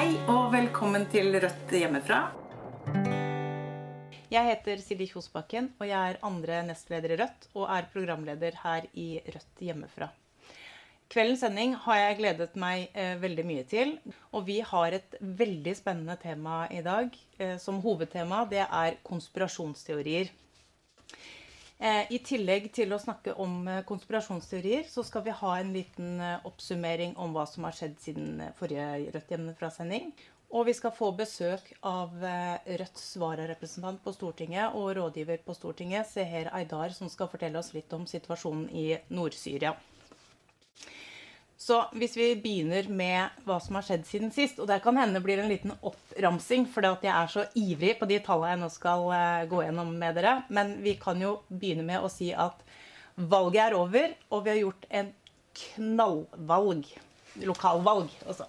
Hei og velkommen til Rødt hjemmefra. Jeg heter Silje Kjosbakken, og jeg er andre nestleder i Rødt og er programleder her i Rødt hjemmefra. Kveldens sending har jeg gledet meg eh, veldig mye til. Og vi har et veldig spennende tema i dag. Eh, som hovedtema det er konspirasjonsteorier. Eh, I tillegg til å snakke om eh, konspirasjonsteorier, så skal vi ha en liten eh, oppsummering om hva som har skjedd siden forrige Rødt hjemmefra-sending. Og vi skal få besøk av Rødts vararepresentant på Stortinget og rådgiver på Stortinget, Seher Aydar, som skal fortelle oss litt om situasjonen i Nord-Syria. Så hvis vi begynner med hva som har skjedd siden sist, og der kan hende blir en liten oppramsing, for jeg er så ivrig på de tallene jeg nå skal eh, gå gjennom med dere, men vi kan jo begynne med å si at valget er over, og vi har gjort en knallvalg. Lokalvalg, altså.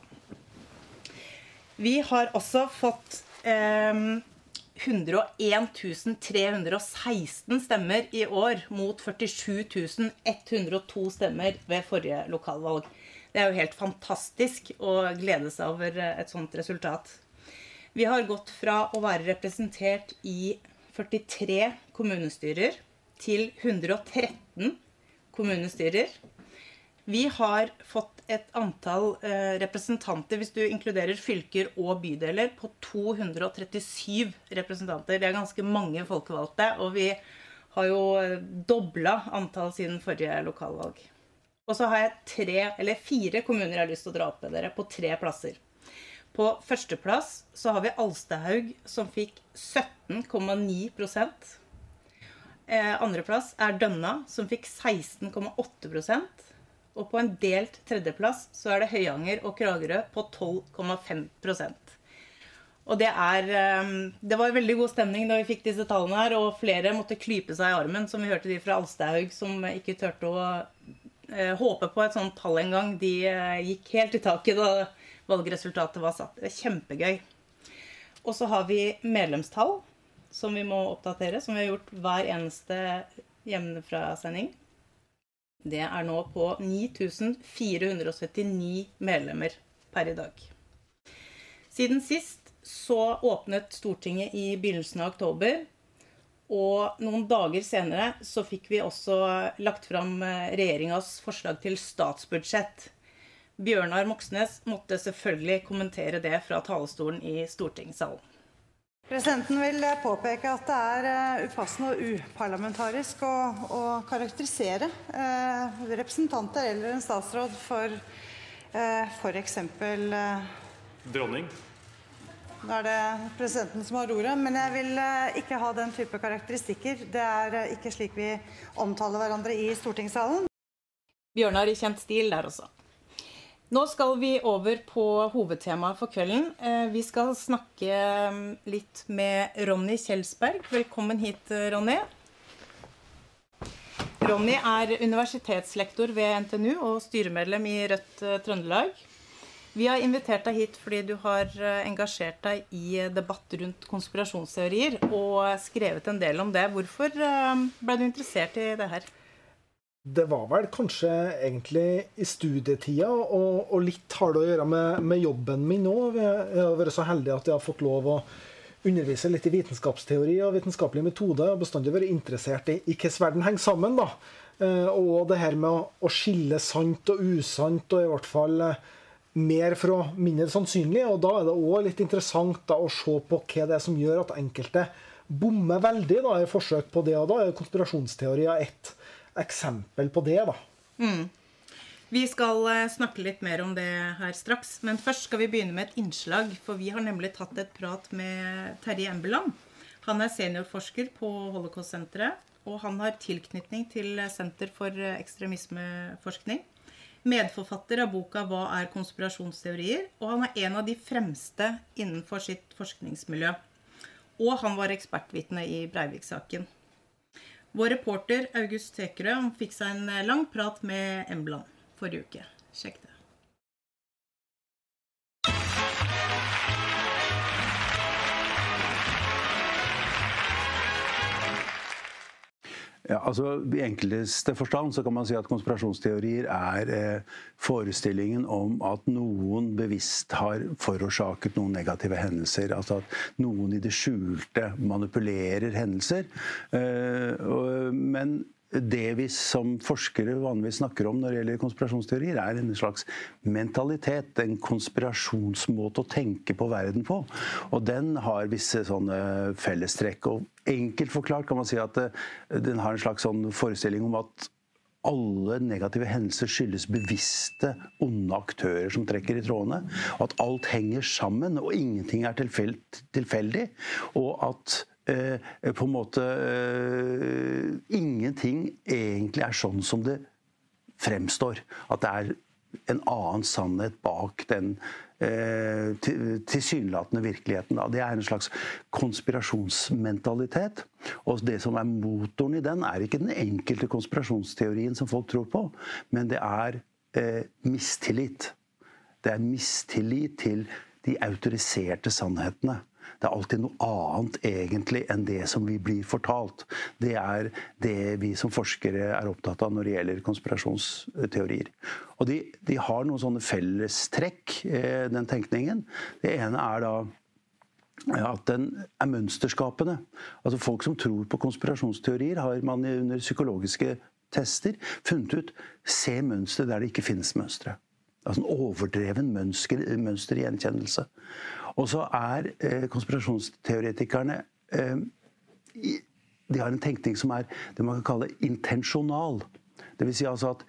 Vi har også fått eh, 101 316 stemmer i år mot 47 102 stemmer ved forrige lokalvalg. Det er jo helt fantastisk å glede seg over et sånt resultat. Vi har gått fra å være representert i 43 kommunestyrer til 113 kommunestyrer. Vi har fått et antall eh, representanter, hvis du inkluderer fylker og bydeler, på 237 representanter. Det er ganske mange folkevalgte, og vi har jo dobla antall siden forrige lokalvalg. Og så har jeg tre, eller fire kommuner jeg har lyst til å dra opp med dere, på tre plasser. På førsteplass så har vi Alstahaug, som fikk 17,9% eh, Andreplass er Dønna, som fikk 16,8% og på en delt tredjeplass så er det Høyanger og Kragerø på 12,5% Og det er ehm, Det var veldig god stemning da vi fikk disse tallene her, og flere måtte klype seg i armen, som vi hørte de fra Alstahaug, som ikke turte å eh, håpe på et sånt tall engang. De eh, gikk helt i taket da valgresultatet var satt. Det er kjempegøy. Og så har vi medlemstall som vi må oppdatere, som vi har gjort hver eneste hjemmefra-sending. Det er nå på 9479 medlemmer per i dag. Siden sist så åpnet Stortinget i begynnelsen av oktober. Og noen dager senere så fikk vi også lagt fram eh, regjeringas forslag til statsbudsjett. Bjørnar Moxnes måtte selvfølgelig kommentere det fra talerstolen i stortingssalen. Presidenten vil eh, påpeke at det er eh, upassende og uparlamentarisk å, å karakterisere eh, representanter eller en statsråd for eh, f.eks. Eh, Dronning. Nå er det presidenten som har ordet, men jeg vil eh, ikke ha den type karakteristikker. Det er eh, ikke slik vi omtaler hverandre i stortingssalen. Bjørnar i kjent stil der også. Nå skal vi over på hovedtemaet for kvelden. Eh, vi skal snakke litt med Ronny Kjelsberg. Velkommen hit, Ronny. Ronny er universitetslektor ved NTNU og styremedlem i Rødt Trøndelag. Vi har invitert deg hit fordi du har engasjert deg i debatt rundt konspirasjonsteorier og skrevet en del om det. Hvorfor ble du interessert i det her? Det var vel kanskje egentlig i studietida, og, og litt har det å gjøre med, med jobben min òg. Jeg har vært så heldig at jeg har fått lov å undervise litt i vitenskapsteori og vitenskapelig metode. Og bestandig vært interessert i, i hvordan verden henger sammen. da. Eh, og det her med å, å, skille sant og usant, og i hvert fall eh, mer fra mindre sannsynlig. Og da er det òg litt interessant da, å se på hva det er som gjør at enkelte bommer veldig da, i forsøk på det. Og da er konspirasjonsteorier ett eksempel på det. da. Mm. Vi skal eh, snakke litt mer om det her straks. Men først skal vi begynne med et innslag. For vi har nemlig tatt et prat med Terje Embeland. Han er seniorforsker på Holocaust-senteret. Og han har tilknytning til Senter for ekstremismeforskning. Medforfatter av boka 'Hva er konspirasjonsteorier?' Og han er en av de fremste innenfor sitt forskningsmiljø. Og han var ekspertvitne i Breivik-saken. Vår reporter August Tekerø fikk seg en eh, lang prat med Embland forrige uke. Sjekk det. Ja, altså I enkleste forstand så kan man si at konspirasjonsteorier er eh, forestillingen om at noen bevisst har forårsaket noen negative hendelser. Altså at noen i det skjulte manipulerer hendelser. Eh, og, men det vi som forskere vanligvis snakker om når det gjelder konspirasjonsteorier, er en slags mentalitet. En konspirasjonsmåte å tenke på verden på. Og den har visse sånne fellestrekk. Og enkelt forklart kan man si at eh, den har en slags sånn forestilling om at alle negative hendelser skyldes bevisste, onde aktører som trekker i trådene. At alt henger sammen, og ingenting er tilfeldig. Og at på en måte eh, Ingenting egentlig er sånn som det fremstår. At det er en annen sannhet bak den eh, tilsynelatende virkeligheten. Da. Det er en slags konspirasjonsmentalitet. Og det som er motoren i den, er ikke den enkelte konspirasjonsteorien som folk tror på, men det er eh, mistillit. Det er mistillit til de autoriserte sannhetene. Det er alltid noe annet egentlig enn det som vi blir fortalt. Det er det vi som forskere er opptatt av når det gjelder konspirasjonsteorier. Og de, de har noen sånne fellestrekk, eh, den tenkningen. Det ene er da at den er mønsterskapende. Altså Folk som tror på konspirasjonsteorier, har man under psykologiske tester funnet ut se mønstre der det ikke finnes mønstre. Altså en overdreven mønster, mønstergjenkjennelse. Og så er eh, konspirasjonsteoretikerne eh, De har en tenkning som er det man kan kalle intensjonal. Dvs. Si altså at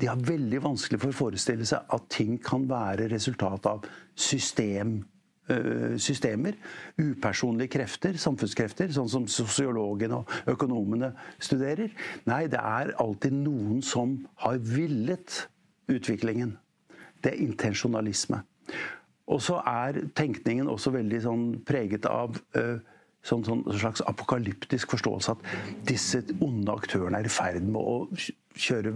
de har veldig vanskelig for å forestille seg at ting kan være resultat av system, eh, systemer. Upersonlige krefter, samfunnskrefter, sånn som sosiologene og økonomene studerer. Nei, det er alltid noen som har villet utviklingen. Det er intensjonalisme. Og så er tenkningen også veldig sånn preget av uh, sånn, sånn slags apokalyptisk forståelse at disse onde aktørene er i ferd med å kjøre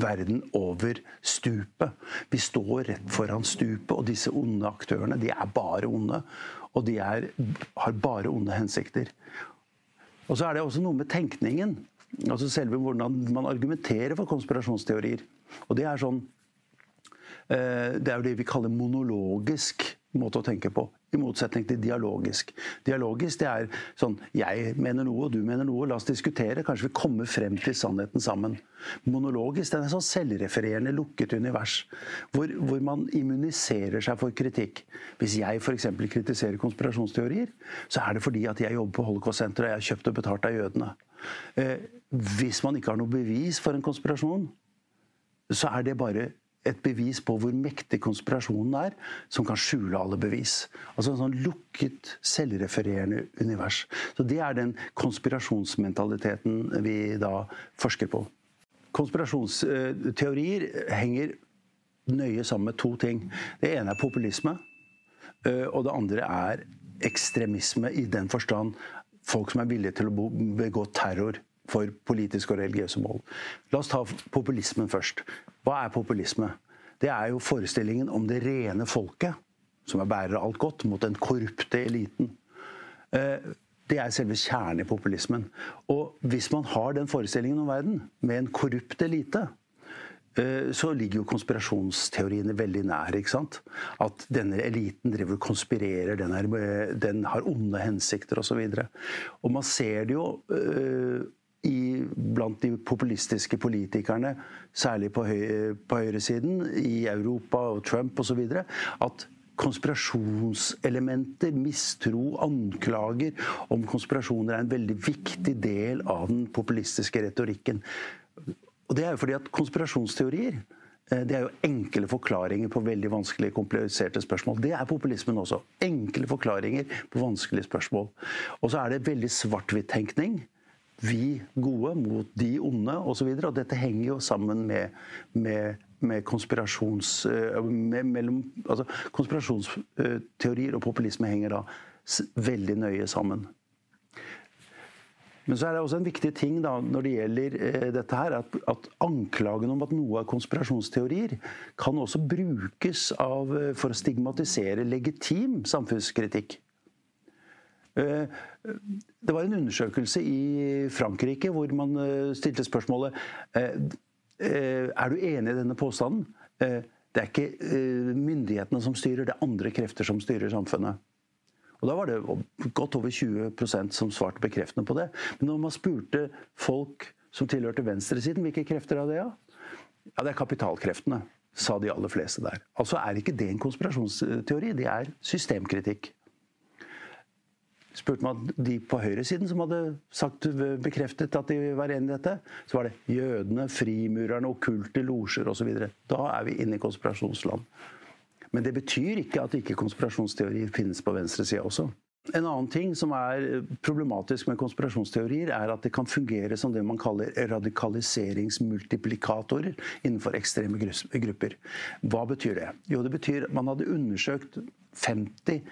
verden over stupet. Vi står rett foran stupet, og disse onde aktørene de er bare onde. Og de er, har bare onde hensikter. Og så er det også noe med tenkningen. Altså selve hvordan man argumenterer for konspirasjonsteorier. Og det er sånn det er jo det vi kaller monologisk måte å tenke på. I motsetning til dialogisk. Dialogisk det er sånn Jeg mener noe, og du mener noe. La oss diskutere. Kanskje vi kommer frem til sannheten sammen. Monologisk det er en sånn selvrefererende, lukket univers. Hvor, hvor man immuniserer seg for kritikk. Hvis jeg f.eks. kritiserer konspirasjonsteorier, så er det fordi at jeg jobber på Holocaust-senteret og jeg er kjøpt og betalt av jødene. Eh, hvis man ikke har noe bevis for en konspirasjon, så er det bare et bevis på hvor mektig konspirasjonen er, som kan skjule alle bevis. Altså en sånn lukket, selvrefererende univers. Så Det er den konspirasjonsmentaliteten vi da forsker på. Konspirasjonsteorier henger nøye sammen med to ting. Det ene er populisme, eh, og det andre er ekstremisme i den forstand folk som er villige til å begå terror for politiske og religiøse mål. La oss ta populismen først. Hva er populisme? Det er jo forestillingen om det rene folket, som er bærer av alt godt, mot den korrupte eliten. Eh, det er selve kjernen i populismen. Og hvis man har den forestillingen om verden, med en korrupt elite, eh, så ligger jo konspirasjonsteoriene veldig nær. ikke sant? At denne eliten driver og konspirerer, den, er, den har onde hensikter osv. Og, så og man ser det jo eh, i, blant de populistiske politikerne, særlig på, høy, på høyresiden, i Europa og Trump osv., at konspirasjonselementer, mistro, anklager om konspirasjoner er en veldig viktig del av den populistiske retorikken. Og Det er jo fordi at konspirasjonsteorier eh, det er jo enkle forklaringer på veldig vanskelige, kompliserte spørsmål. Det er populismen også. Enkle forklaringer på vanskelige spørsmål. Og så er det veldig svart-hvitt-tenkning vi gode mot de onde osv. Dette henger jo sammen med, med, med konspirasjons... Eh, med, mellom, altså, konspirasjonsteorier og populisme henger da veldig nøye sammen. Men så er det også en viktig ting da, når det gjelder eh, dette her, at, at, anklagen om at noe er konspirasjonsteorier, kan også brukes av, eh, for å stigmatisere legitim samfunnskritikk. Det var en undersøkelse i Frankrike hvor man stilte spørsmålet Er du enig i denne påstanden? Det er ikke myndighetene som styrer, det er andre krefter som styrer samfunnet. Og Da var det godt over 20% som svarte bekreftende på det. Men når man spurte folk som tilhørte venstresiden, hvilke krefter er det? Ja? ja, det er kapitalkreftene, sa de aller fleste der. Altså er ikke det en konspirasjonsteori, det er systemkritikk. Spurte man de på høyresiden som hadde sagt, bekreftet at de var enig i dette, så var det jødene, frimurerne, okkulte losjer osv. Da er vi inne i konspirasjonsland. Men det betyr ikke at ikke konspirasjonsteorier finnes på venstresida også. En annen ting som er problematisk med konspirasjonsteorier, er at det kan fungere som det man kaller radikaliseringsmultiplikatorer innenfor ekstreme grupper. Hva betyr det? Jo, det betyr at man hadde undersøkt 50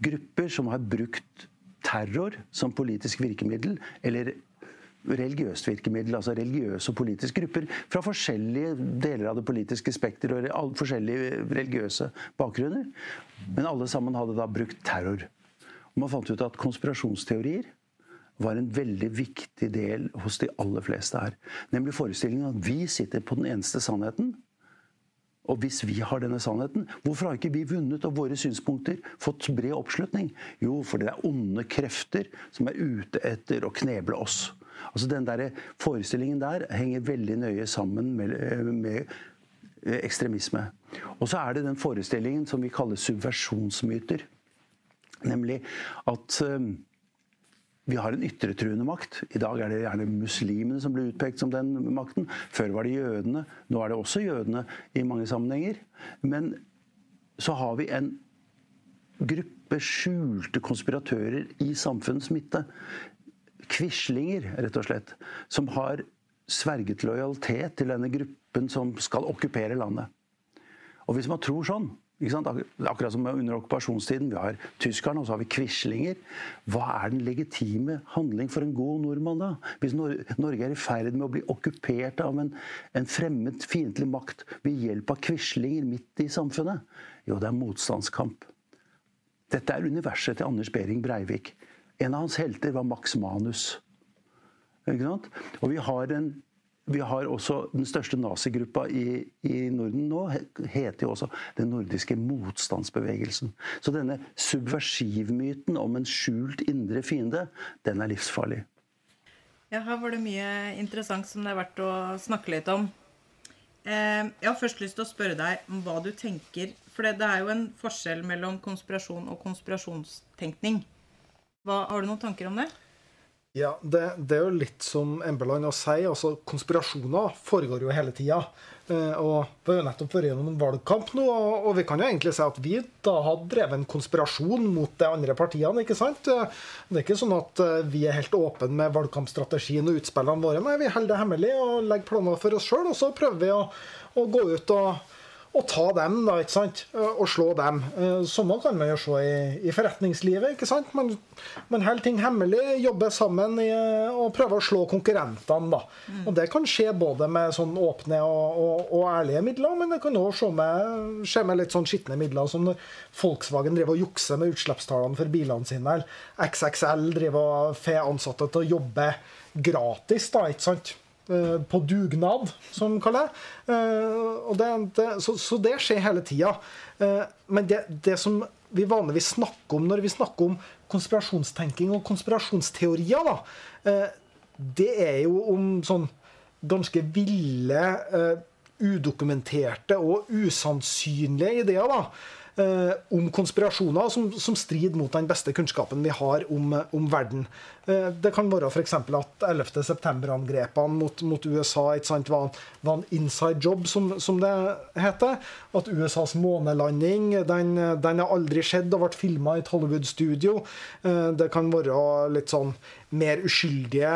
grupper som har brukt terror som politisk virkemiddel, eller religiøst virkemiddel, altså religiøse og politiske grupper fra forskjellige deler av det politiske spekter og forskjellige religiøse bakgrunner. Men alle sammen hadde da brukt terror. Og man fant ut at konspirasjonsteorier var en veldig viktig del hos de aller fleste her. Nemlig forestillingen at vi sitter på den eneste sannheten. Og hvis vi har denne sannheten, hvorfor har ikke vi vunnet og våre synspunkter fått bred oppslutning? Jo, fordi det er onde krefter som er ute etter å kneble oss. Altså Den der forestillingen der henger veldig nøye sammen med, med ekstremisme. Og så er det den forestillingen som vi kaller subversjonsmyter. Nemlig at vi har en ytretruende makt. I dag er det gjerne muslimene som blir utpekt som den makten. Før var det jødene. Nå er det også jødene i mange sammenhenger. Men så har vi en gruppe skjulte konspiratører i samfunnets midte quislinger, rett og slett, som har sverget lojalitet til denne gruppen som skal okkupere landet. Og hvis man tror sånn Akkurat som under okkupasjonstiden. Vi har tyskerne, og så har vi quislinger. Hva er den legitime handling for en god nordmann, da? Hvis Norge er i ferd med å bli okkupert av en, en fremmed, fiendtlig makt ved hjelp av quislinger midt i samfunnet? Jo, det er motstandskamp. Dette er universet til Anders Behring Breivik. En av hans helter var Max Manus. Og vi har, en, vi har også den største nazigruppa i, i, Norden nå, heter jo også den nordiske motstandsbevegelsen. Så denne subversivmyten om en skjult indre fiende, den er livsfarlig. Ja, her var det mye interessant som det er verdt å snakke litt om. Eh, jeg har først lyst til å spørre deg om hva du tenker For det er jo en forskjell mellom konspirasjon og konspirasjonstenkning. Hva, har du noen tanker om det? Ja, det, det er jo litt som Embeland å si. altså Konspirasjoner foregår jo hele tida. Eh, og Vi har jo nettopp vært gjennom en valgkamp nå, og, og vi kan jo egentlig si at vi da har drevet en konspirasjon mot de andre partiene. ikke sant? Det er ikke sånn at eh, vi er helt åpne med valgkampstrategien og utspillene våre. Nei, vi holder det hemmelig og legger planer for oss sjøl, og så prøver vi å, å gå ut og og ta dem, da, ikke sant? og slå dem. Eh, samme kan man jo se i, i, forretningslivet. ikke sant? Man, man holder ting hemmelig, jobber sammen i, og prøver å slå konkurrentene. da. Mm. Og Det kan skje både med sånn åpne og, og, og ærlige midler, men det kan òg skje med, med litt sånn skitne midler, som når Volkswagen driver og jukser med utslippstallene for bilene sine. Eller XXL driver og får ansatte til å jobbe gratis. da, ikke sant? Eh, på dugnad, som de kaller eh, det. det så, så, det skjer hele tida. Eh, men det, det, som vi vanligvis snakker om når vi snakker om konspirasjonstenking og konspirasjonsteorier, da, det er jo om sånn ganske ville, udokumenterte og usannsynlige ideer. da eh, om konspirasjoner som, som, strider mot den beste kunnskapen vi har om, om verden. Eh, det kan være f.eks. at 11. september-angrepene mot, mot, USA sant, var, var, en inside job, som, som, det heter. At USAs månelanding den, den har aldri skjedd og ble filma i et Hollywood-studio. Eh, det kan være litt sånn mer uskyldige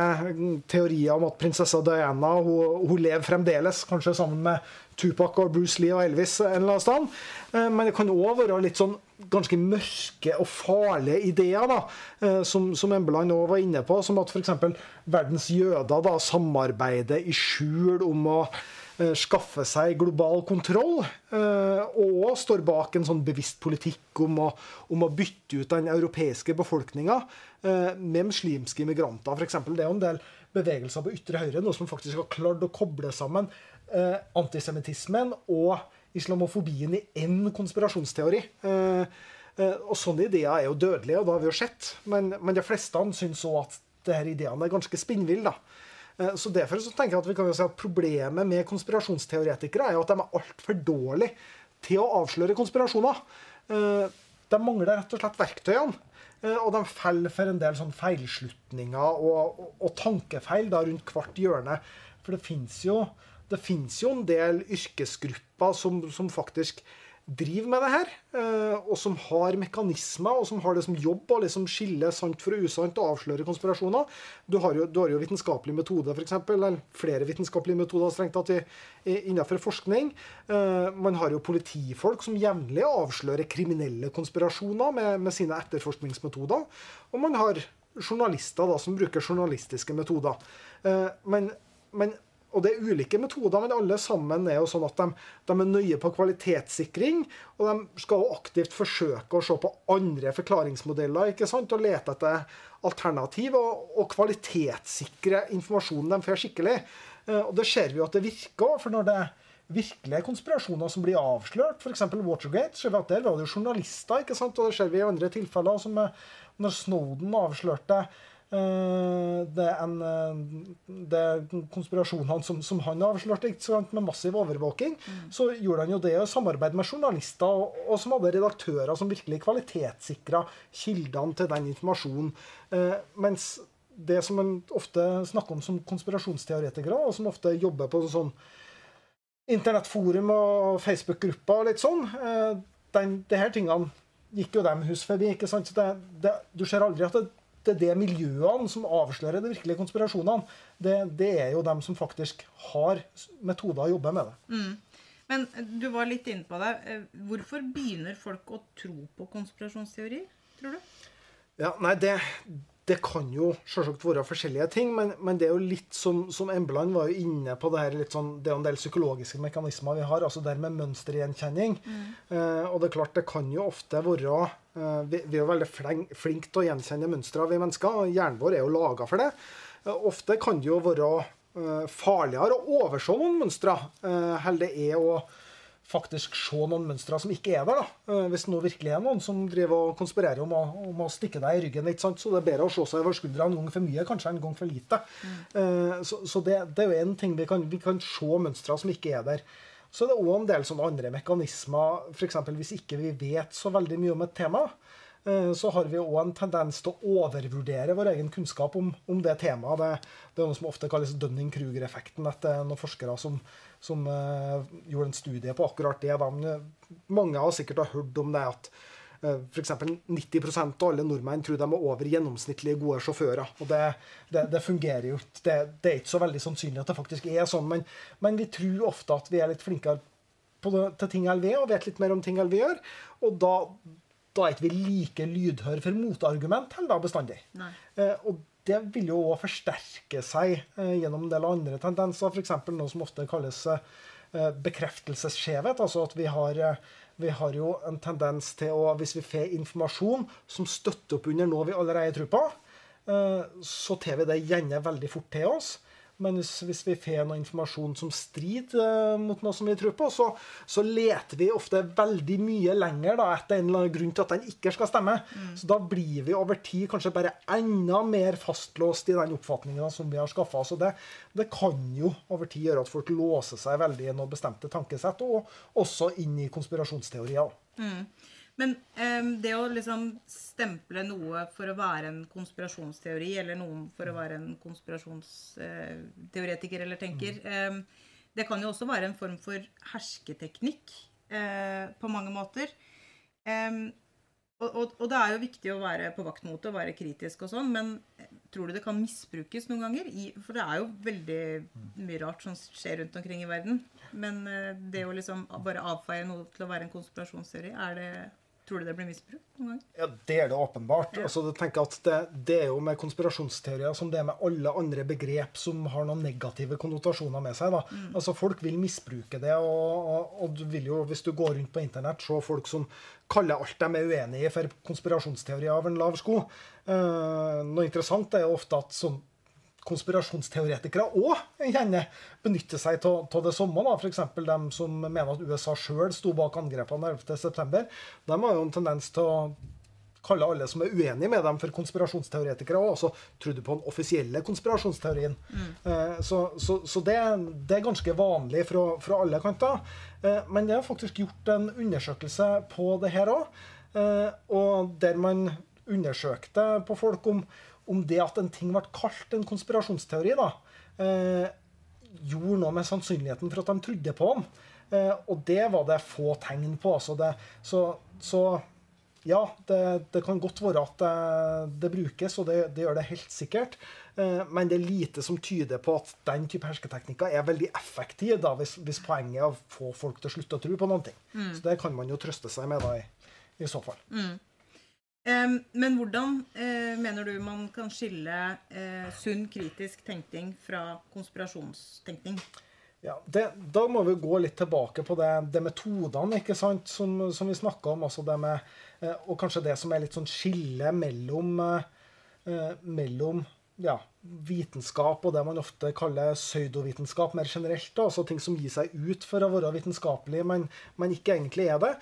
teorier om at prinsessa Diana hun, hun lever fremdeles, kanskje sammen med Tupac og Bruce Lee og Elvis en eller annen sted. Eh, men det kan òg være litt sånn ganske mørke og farlige ideer, da, eh, som, som Embeland òg var inne på. Som at f.eks. verdens jøder da samarbeider i skjul om å skaffe seg global kontroll. Og står bak en sånn bevisst politikk om å, om å bytte ut den europeiske befolkninga med muslimske immigranter, f.eks. Det er jo en del bevegelser på ytre høyre noe som faktisk har klart å koble sammen antisemittismen og islamofobien i én konspirasjonsteori. Og Sånne ideer er jo dødelige, og det har vi jo sett. Men, men de fleste syns òg at disse ideene er ganske spinnville. Eh, så derfor så tenker jeg at vi kan jo si at Problemet med konspirasjonsteoretikere er jo at de er altfor dårlige til å avsløre konspirasjoner. Eh, de mangler rett og slett verktøyene. Eh, og de faller for en del sånn feilslutninger og, og, og tankefeil da rundt hvert hjørne. For det fins jo, jo, en del yrkesgrupper som, som faktisk driver med det her, eh, og som har mekanismer, og som har det som jobb å liksom skille sant fra usant og avsløre konspirasjoner. Du har jo, du har jo vitenskapelig metode, f.eks., eller flere vitenskapelige metoder strengt tatt innenfor forskning. Eh, man har jo politifolk som jevnlig avslører kriminelle konspirasjoner med, med sine etterforskningsmetoder. Og man har journalister da, som bruker journalistiske metoder. Eh, men, men og det er ulike metoder, men alle sammen er jo sånn at de, de, er nøye på kvalitetssikring. Og de skal jo aktivt forsøke å se på andre forklaringsmodeller ikke sant? og lete etter alternativ. Og, og kvalitetssikre informasjonen de får skikkelig. Eh, og det ser vi jo at det virker. For når det virkelige konspirasjoner som blir avslørt, f.eks. Watergate, ser vi at der var det jo journalister. ikke sant? Og det ser vi i andre tilfeller, som når Snowden avslørte Eh, det er, en, eh, det er konspirasjonene som, som, han avslørte, med massiv overvåking. Mm. Så gjorde han jo det i samarbeid med journalister, og, og, som hadde redaktører som virkelig kvalitetssikra kildene til den informasjonen. Eh, mens det som man ofte snakker om som konspirasjonsteoretikere, og som ofte jobber på sånn internettforum og Facebook-grupper og litt sånn, eh, den, de her tingene gikk jo dem hus forbi. ikke sant? Så det, det, du ser aldri at det det er det miljøene som avslører de virkelige konspirasjonene. Det, det, er jo dem som faktisk har metoder å jobbe med det. Mm. Men du var litt inne på det. Eh, hvorfor begynner folk å tro på konspirasjonsteorier, tror du? Ja, nei, det, det kan jo selvsagt være forskjellige ting, men, men, det er jo litt som, som Embland var jo inne på det her litt sånn, det er en del psykologiske mekanismer vi har, altså det med mønstergjenkjenning. Mm. Eh, og det er klart, det kan jo ofte være eh, vi, vi, er jo veldig flinke til å gjenkjenne mønstre, vi mennesker. og Hjernen vår er jo laga for det. Eh, ofte kan det jo være eh, farligere å overse noen mønstre eh, enn det er å faktisk se noen mønstre som ikke er der. da. Eh, hvis det nå virkelig er noen som driver og konspirerer om å, om å stikke deg i ryggen. ikke sant? Så det er bedre å se seg over skuldra en gang for mye kanskje en gang for lite. Mm. Så, så det, det, er jo en ting vi kan, vi kan se mønstre som ikke er der. Så det er òg en del sånne andre mekanismer, f.eks. hvis ikke vi vet så veldig mye om et tema. Eh, så har vi òg en tendens til å overvurdere vår egen kunnskap om, om det temaet. Det, det, er noe som ofte kalles Dunning-Kruger-effekten. Det er noen forskere som som uh, gjorde en studie på akkurat det. De, mange har sikkert hørt om det at f.eks. 90% av alle nordmenn tror de er over gjennomsnittlig gode sjåfører. Og det, det, det fungerer jo det, det, er ikke så veldig sannsynlig at det faktisk er sånn, men, men vi tror ofte at vi er litt flinkere til ting enn vi er, og vet litt mer om ting enn vi gjør. Og da, da er ikke vi like lydhøre for motargument heller bestandig. Eh, og det vil jo òg forsterke seg eh, gjennom en del andre tendenser, f.eks. noe som ofte kalles eh, bekreftelsesskjevhet. Altså at vi har, eh, vi har jo en tendens til å, hvis vi får informasjon som støtter opp under noe vi allerede tror på, så tar vi det gjerne veldig fort til oss. Men hvis, hvis, vi får noe informasjon som strider uh, mot noe som vi tror på, så, så, leter vi ofte veldig mye lenger da, etter en eller annen grunn til at den ikke skal stemme. Mm. Så da blir vi over tid kanskje bare enda mer fastlåst i den oppfatninga som vi har skaffa oss. Og det, det, kan jo over tid gjøre at folk låser seg veldig i noen bestemte tankesett, og også inn i konspirasjonsteorier. Mm. Men um, det å liksom stemple noe for å være en konspirasjonsteori, eller noen for å være en konspirasjonsteoretiker eller tenker, um, det kan jo også være en form for hersketeknikk uh, på mange måter. Um, og, og, og, det er jo viktig å være på vakt mot det og være kritisk og sånn, men tror du det kan misbrukes noen ganger? I, for det er jo veldig mye rart som skjer rundt omkring i verden. Men det å liksom bare avfeie noe til å være en konspirasjonsteori, er det Tror du det blir misbrukt noen gang? Ja, Det er det åpenbart. Altså, jeg tenker at det, det, er jo med konspirasjonsteorier som det er med alle andre begrep som har noen negative konnotasjoner med seg. da. Mm. Altså, Folk vil misbruke det. Og, og, og, du vil jo, hvis du går rundt på internett, se folk som kaller alt de er uenig i, for konspirasjonsteorier av en lav sko. Uh, noe interessant er jo ofte at sånn konspirasjonsteoretikere òg gjerne benytter seg av det samme. F.eks. de som mener at USA sjøl sto bak angrepene 11.9. De har jo en tendens til å kalle alle som er uenige med dem, for konspirasjonsteoretikere. Og også trodde på den offisielle konspirasjonsteorien. Mm. Eh, så, så, så det, det, er ganske vanlig fra, fra alle kanter. Eh, men det er faktisk gjort en undersøkelse på det her òg, eh, og der man undersøkte på folk om om det at en ting ble kalt en konspirasjonsteori, da, eh, gjorde noe med sannsynligheten for at de trodde på den. Eh, og det var det få tegn på. Altså det, så, så, ja, det, det, kan godt være at det, det brukes, og det, det, gjør det helt sikkert. Eh, men det er lite som tyder på at den type hersketeknikker er veldig effektiv da, hvis, hvis, poenget er å få folk til å slutte å tro på noe. Mm. Så det kan man jo trøste seg med da, i, i så fall. Mm. Men hvordan eh, mener du man kan skille eh, sunn kritisk tenkning fra konspirasjonstenkning? Ja, det, Da må vi gå litt tilbake på det, det metodene som, som vi snakka om. Altså det med, eh, og kanskje det som er litt sånn skille mellom, mellom ja, vitenskap og det man ofte kaller pseudovitenskap mer generelt. Altså ting som gir seg ut for å være vitenskapelig, men, men ikke egentlig er det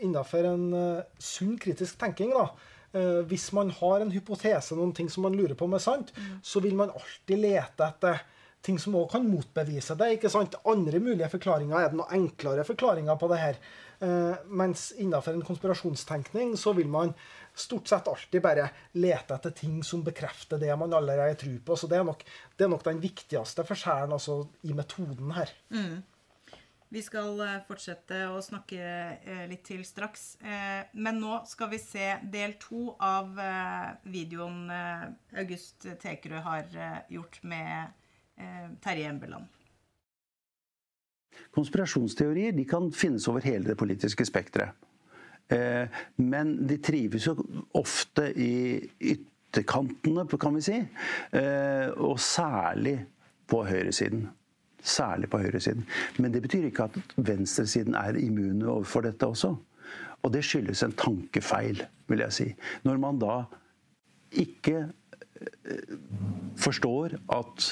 innenfor en uh, sunn kritisk tenking, da, uh, hvis man har en hypotese, noen ting som man lurer på om er sant, mm. så vil man alltid lete etter ting som òg kan motbevise det. ikke sant? Andre mulige forklaringer er det noen enklere forklaringer på det her. Uh, mens innenfor en konspirasjonstenkning så vil man stort sett alltid bare lete etter ting som bekrefter det man allerede tror på. Så det er nok, det er nok den viktigste forskjellen altså, i metoden her. Mm. Vi skal eh, fortsette å snakke eh, litt til straks. Eh, men nå skal vi se del to av videoen August Tekerø har gjort med Terje Embeland. Konspirasjonsteorier kan finnes over hele det politiske spekteret. Men de trives jo ofte i ytterkantene, kan vi si. Og særlig på høyresiden. Særlig på høyresiden. Men det betyr ikke at venstresiden er immune overfor dette også. Og det skyldes en tankefeil, vil jeg si. Når man da ikke eh, forstår at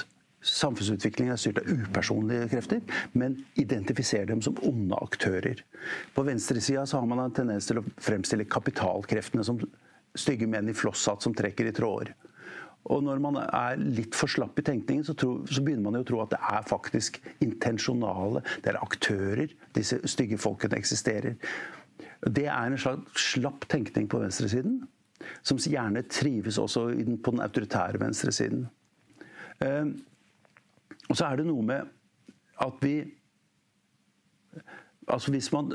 samfunnsutviklingen er styrt av upersonlige krefter, men identifiserer dem som onde aktører. På venstresida har man en tendens til å fremstille kapitalkreftene som stygge menn i flosshatt som trekker i tråder. Og når man er litt for slapp i tenkningen, så, tro, så, begynner man jo å tro at det er faktisk intensjonale, det er aktører disse stygge folkene eksisterer. Det er en slags slapp tenkning på venstresiden, som gjerne trives også på den autoritære venstresiden. Ehm, og så er det noe med at vi Altså hvis man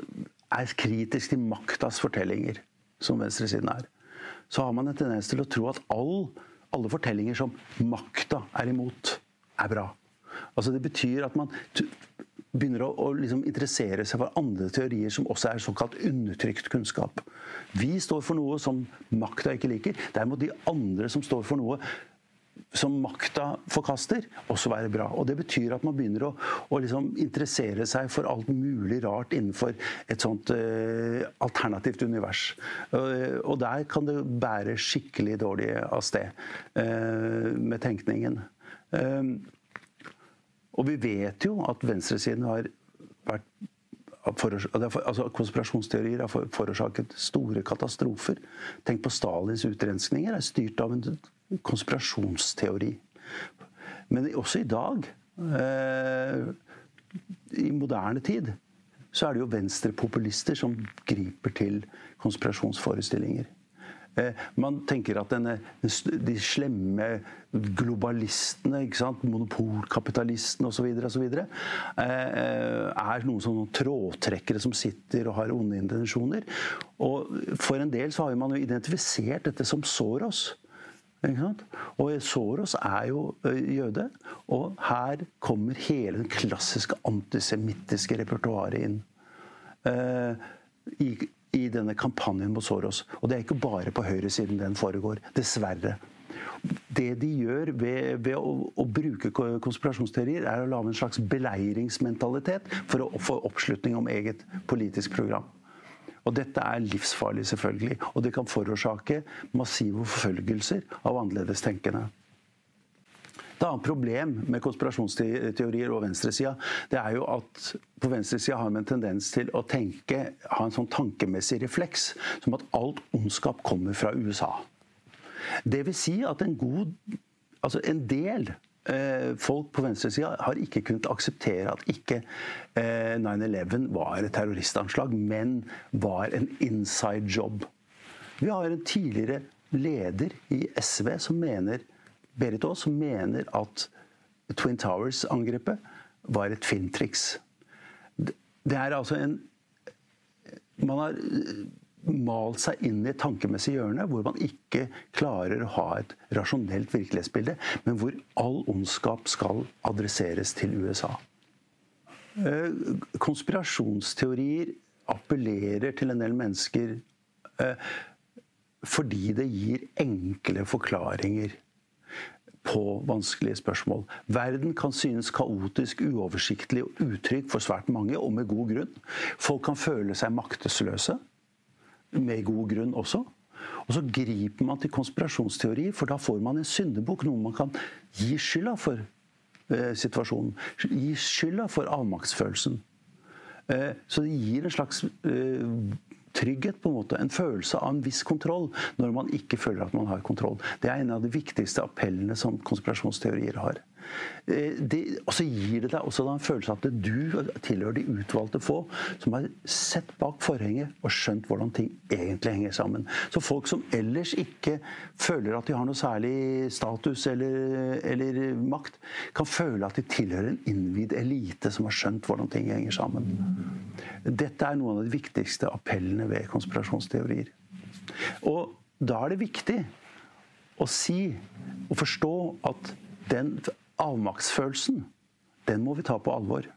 er kritisk til maktas fortellinger, som venstresiden er, så har man en tendens til å tro at all alle fortellinger som makta er imot, er bra. Altså Det betyr at man begynner å, å liksom interessere seg for andre teorier som også er såkalt undertrykt kunnskap. Vi står for noe som makta ikke liker. Derimot de andre som står for noe som makta forkaster, også være bra. Og Det betyr at man begynner å, å liksom interessere seg for alt mulig rart innenfor et sånt uh, alternativt univers. Uh, og der kan det bære skikkelig dårlig av sted uh, med tenkningen. og vi vet jo at venstresiden har vært altså Konspirasjonsteorier har forårsaket store katastrofer. Tenk på Stalins utrenskninger. er styrt av en konspirasjonsteori. Men også i dag, eh, i moderne tid, så er det jo venstrepopulister som griper til konspirasjonsforestillinger. Eh, man tenker at denne, de slemme globalistene, monopolkapitalistene osv. Eh, er noen sånne trådtrekkere som sitter og har onde intensjoner. Og for en del så har man jo identifisert dette som Soros. Og Soros er jo jøde, og her kommer hele den klassiske antisemittiske repertoaret inn. I, i denne kampanjen mot Soros. Og det er ikke bare på høyresiden den foregår. Dessverre. Det de gjør ved, ved å, å, bruke konspirasjonsteorier, er å lage en slags beleiringsmentalitet for å få oppslutning om eget politisk program. Og dette er livsfarlig, selvfølgelig. Og det kan forårsake massive forfølgelser av annerledes tenkende. Et annet problem med konspirasjonsteorier og venstresida, det er jo at på venstresida har man en tendens til å tenke, ha en sånn tankemessig refleks som at alt ondskap kommer fra USA. Det vil si at en god Altså en del eh, folk på venstresida har ikke kunnet akseptere at ikke eh, 9-11 var et terroristanslag, men var en inside job. Vi har en tidligere leder i SV som mener Berit Aas mener at Twin Towers-angrepet var et filmtriks. Det er altså en Man har eh, malt seg inn i et tankemessig hjørne hvor man ikke klarer å ha et rasjonelt virkelighetsbilde, men hvor all ondskap skal adresseres til USA. Eh, konspirasjonsteorier appellerer til en del mennesker eh, fordi det gir enkle forklaringer på vanskelige spørsmål. Verden kan synes kaotisk, uoversiktlig og utrygg for svært mange, og med god grunn. Folk kan føle seg maktesløse, med god grunn også. Og så griper man til konspirasjonsteori, for da får man en syndebukk, noe man kan gi skylda for eh, situasjonen. Gi skylda for avmaktsfølelsen. Eh, så det gir en slags eh, trygghet, på en måte, en følelse av en viss kontroll, når man ikke føler at man har kontroll. Det er en av de viktigste appellene som konspirasjonsteorier har. Eh, og så gir det deg også en følelse av at du tilhører de utvalgte få som har sett bak forhenget og skjønt hvordan ting egentlig henger sammen. Så folk som ellers ikke føler at de har noe særlig status eller, eller makt, kan føle at de tilhører en innvidd elite som har skjønt hvordan ting henger sammen. Dette er noen av de viktigste appellene ved konspirasjonsteorier. Og da er det viktig å si og forstå at den avmaktsfølelsen, den må vi ta på alvor.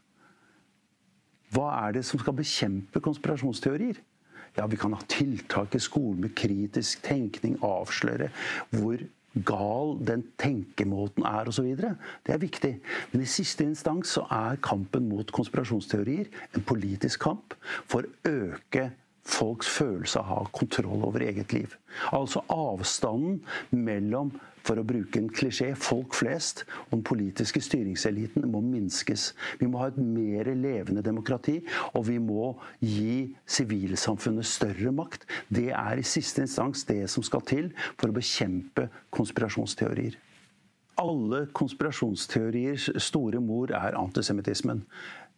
Hva er det som skal bekjempe konspirasjonsteorier? Ja, Vi kan ha tiltak i skolen med kritisk tenkning, avsløre hvor gal den tenkemåten er osv. Det er viktig. Men i siste instans så er kampen mot konspirasjonsteorier en politisk kamp for å øke folks følelse av å ha kontroll over eget liv. Altså avstanden mellom for å bruke en klisjé, folk flest og den politiske styringseliten må minskes. Vi må ha et mer levende demokrati, og vi må gi sivilsamfunnet større makt. Det er i siste instans det som skal til for å bekjempe konspirasjonsteorier. Alle konspirasjonsteoriers store mor er antisemittismen.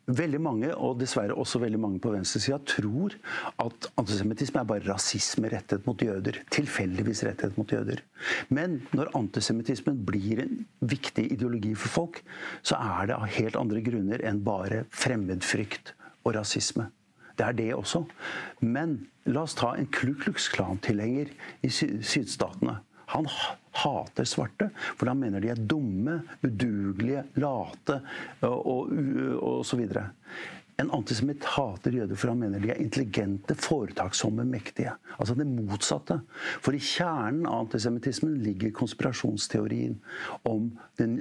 Veldig mange, og dessverre også veldig mange på venstresida, tror at antisemittisme er bare rasisme rettet mot jøder. Tilfeldigvis rettet mot jøder. Men når antisemittismen blir en viktig ideologi for folk, så er det av helt andre grunner enn bare fremmedfrykt og rasisme. Det er det også. Men la oss ta en Klu Klux Klan-tilhenger i sydstatene. Han hater svarte, for han mener de er dumme, udugelige, late og, og, så videre. En antisemitt hater jøder for han mener de er intelligente, foretaksomme, mektige. Altså det motsatte. For i kjernen av antisemittismen ligger konspirasjonsteorien om den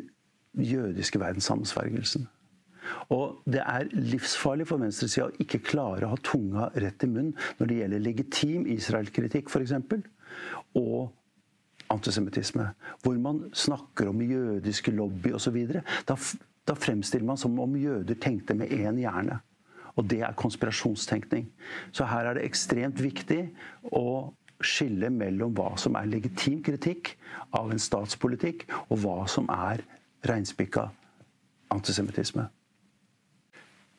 jødiske verdenssammensvergelsen. Og det er livsfarlig for venstresida å ikke klare å ha tunga rett i munnen når det gjelder legitim Israel-kritikk, f.eks. Og antisemittisme, hvor man snakker om jødiske lobby osv. Da, da fremstiller man som om jøder tenkte med én hjerne. Og det er konspirasjonstenkning. Så her er det ekstremt viktig å skille mellom hva som er legitim kritikk av en statspolitikk, og hva som er reinspikka antisemittisme.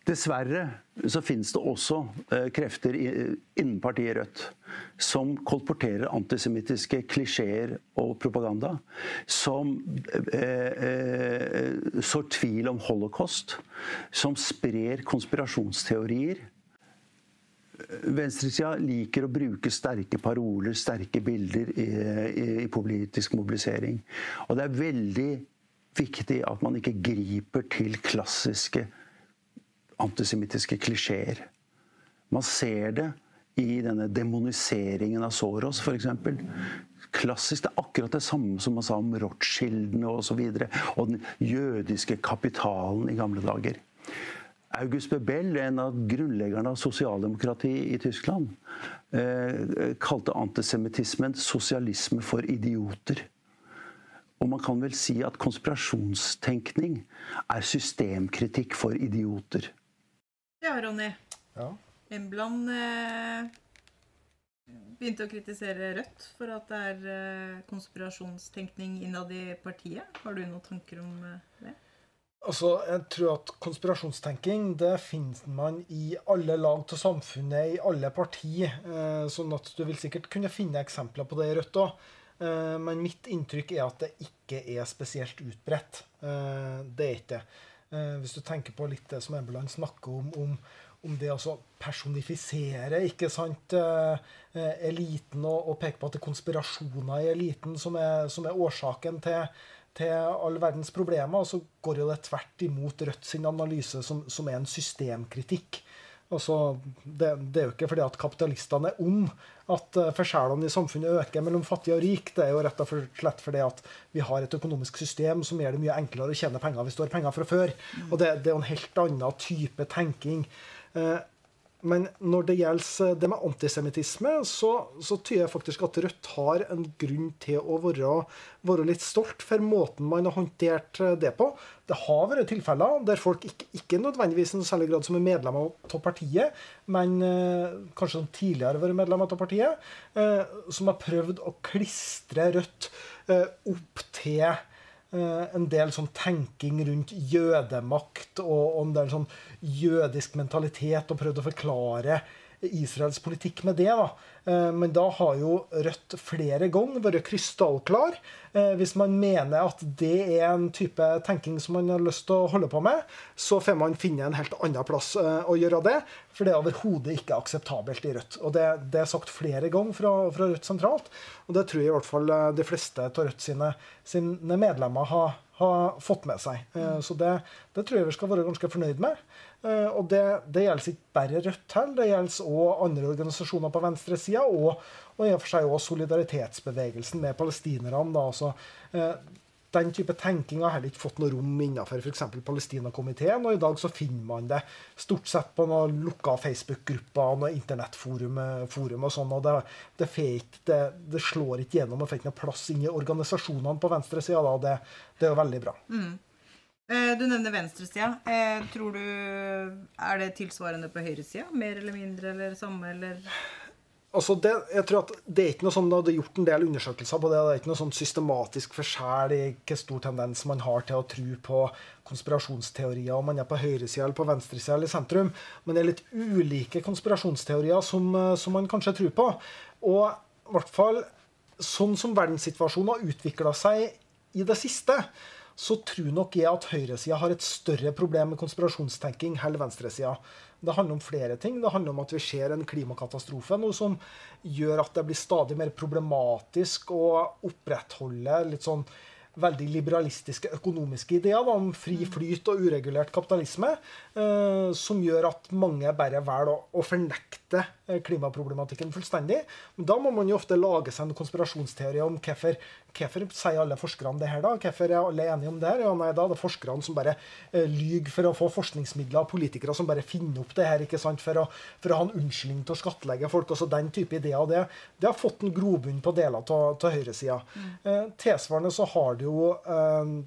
Dessverre så finnes det også eh, krefter innen partiet Rødt som kolporterer antisemittiske klisjeer og propaganda. Som eh, eh, sår tvil om holocaust. Som sprer konspirasjonsteorier. Venstresida liker å bruke sterke paroler, sterke bilder i, i, i politisk mobilisering. Og det er veldig viktig at man ikke griper til klassiske antisemittiske klisjeer. Man ser det i denne demoniseringen av Soros, f.eks. Klassisk. Det er akkurat det samme som man sa om Rothschildene osv. Og, så videre, og den jødiske kapitalen i gamle dager. August Bebel, en av grunnleggerne av sosialdemokratiet i Tyskland, eh, kalte antisemittismen 'sosialisme for idioter'. Og man kan vel si at konspirasjonstenkning er systemkritikk for idioter. Ja, Ronny. Ja. Embland eh, begynte å kritisere Rødt for at det er eh, konspirasjonstenkning innad i partiet. Har du noen tanker om eh, det? Altså, jeg tror at Konspirasjonstenking det finner man i alle lag av samfunnet, i alle partier. Eh, sånn at du vil sikkert kunne finne eksempler på det i Rødt òg. Eh, men mitt inntrykk er at det ikke er spesielt utbredt. Eh, det er ikke det. Eh, hvis du tenker på litt det som Embeland snakker om, om om det å personifisere ikke sant, eh, eliten og, og, peke på at det er konspirasjoner i eliten som er, som er årsaken til, til all verdens problemer, så går jo det tvert imot Rødt sin analyse, som, som er en systemkritikk. Altså, det, det, er jo ikke fordi at kapitalistene er om at eh, forskjellene i samfunnet øker mellom fattig og rik. Det er jo rett og slett fordi at vi har et økonomisk system som gjør det mye enklere å tjene penger hvis du har penger fra før. Og det, det er jo en helt annen type tenking. Eh, men når det gjelder det med antisemittisme, så, så tyder jeg faktisk at Rødt har en grunn til å være, være, litt stolt for måten man har håndtert det på. Det har vært tilfeller der folk ikke, ikke nødvendigvis i noe særlig grad som er medlemmer av partiet, men eh, kanskje som tidligere har vært medlemmer av partiet, eh, som har prøvd å klistre Rødt eh, opp til en del sånn tenking rundt jødemakt og, og en del sånn jødisk mentalitet, og prøvd å forklare Israels politikk med det. da. Eh, men da har jo Rødt flere ganger vært krystallklar. Eh, hvis man mener at det er en type tenking som man har lyst til å holde på med, så får man finne en helt annen plass eh, å gjøre det. For det er overhodet ikke akseptabelt i Rødt. Og det, det er sagt flere ganger fra, fra, Rødt sentralt. Og det tror jeg i hvert fall de fleste av Rødt sine, sine medlemmer har, har, fått med seg. Så det, det tror jeg vi skal være ganske fornøyd med. Eh, og det, det gjelder ikke bare Rødt heller, det gjelder òg andre organisasjoner på venstresida, og, og i og for seg også solidaritetsbevegelsen med palestinerne. da, altså den type tenking har heller ikke fått noe rom innenfor f.eks. Palestinakomiteen. Og i dag så finner man det stort sett på noen lukka Facebook-grupper og noen internettforum og sånn. og det, det, det, det, slår ikke gjennom og får ikke noe plass inn i organisasjonene på venstresida. Det, det er jo veldig bra. Mm. Eh, du nevner venstresida. Eh, tror du Er det tilsvarende på høyresida? Mer eller mindre eller samme, eller? Altså det, jeg tror at det er ikke noe sånn, det hadde gjort en del undersøkelser på det. Det er ikke noe sånn systematisk forskjell i hvor stor tendens man har til å tro på konspirasjonsteorier, om man er på høyresida eller på venstresida eller sentrum. Men det er litt ulike konspirasjonsteorier som, eh, som man kanskje tror på. Og i hvert fall sånn som verdenssituasjonen har utvikla seg i det siste, så tror nok jeg at høyresida har et større problem med konspirasjonstenking enn venstresida. Det handler om flere ting. Det handler om at vi ser en klimakatastrofe, noe som gjør at det blir stadig mer problematisk å opprettholde litt sånn veldig liberalistiske økonomiske ideer da, om fri flyt og uregulert kapitalisme, som gjør at mange bare velger å, fornekte eh, klimaproblematikken fullstendig. Men da må man jo ofte lage seg en konspirasjonsteori om hvorfor, hvorfor sier alle forskerne det her, da? Hvorfor er alle enige om det her? Ja, nei, da det er forskerne som bare eh, lyver for å få forskningsmidler, og politikere som bare finner opp det her ikke sant, for å, for å ha en unnskyldning til å skattlegge folk. altså Den type ideer. Det, det har fått en grobunn på deler av høyresida. Mm. Eh, tilsvarende så har det jo eh,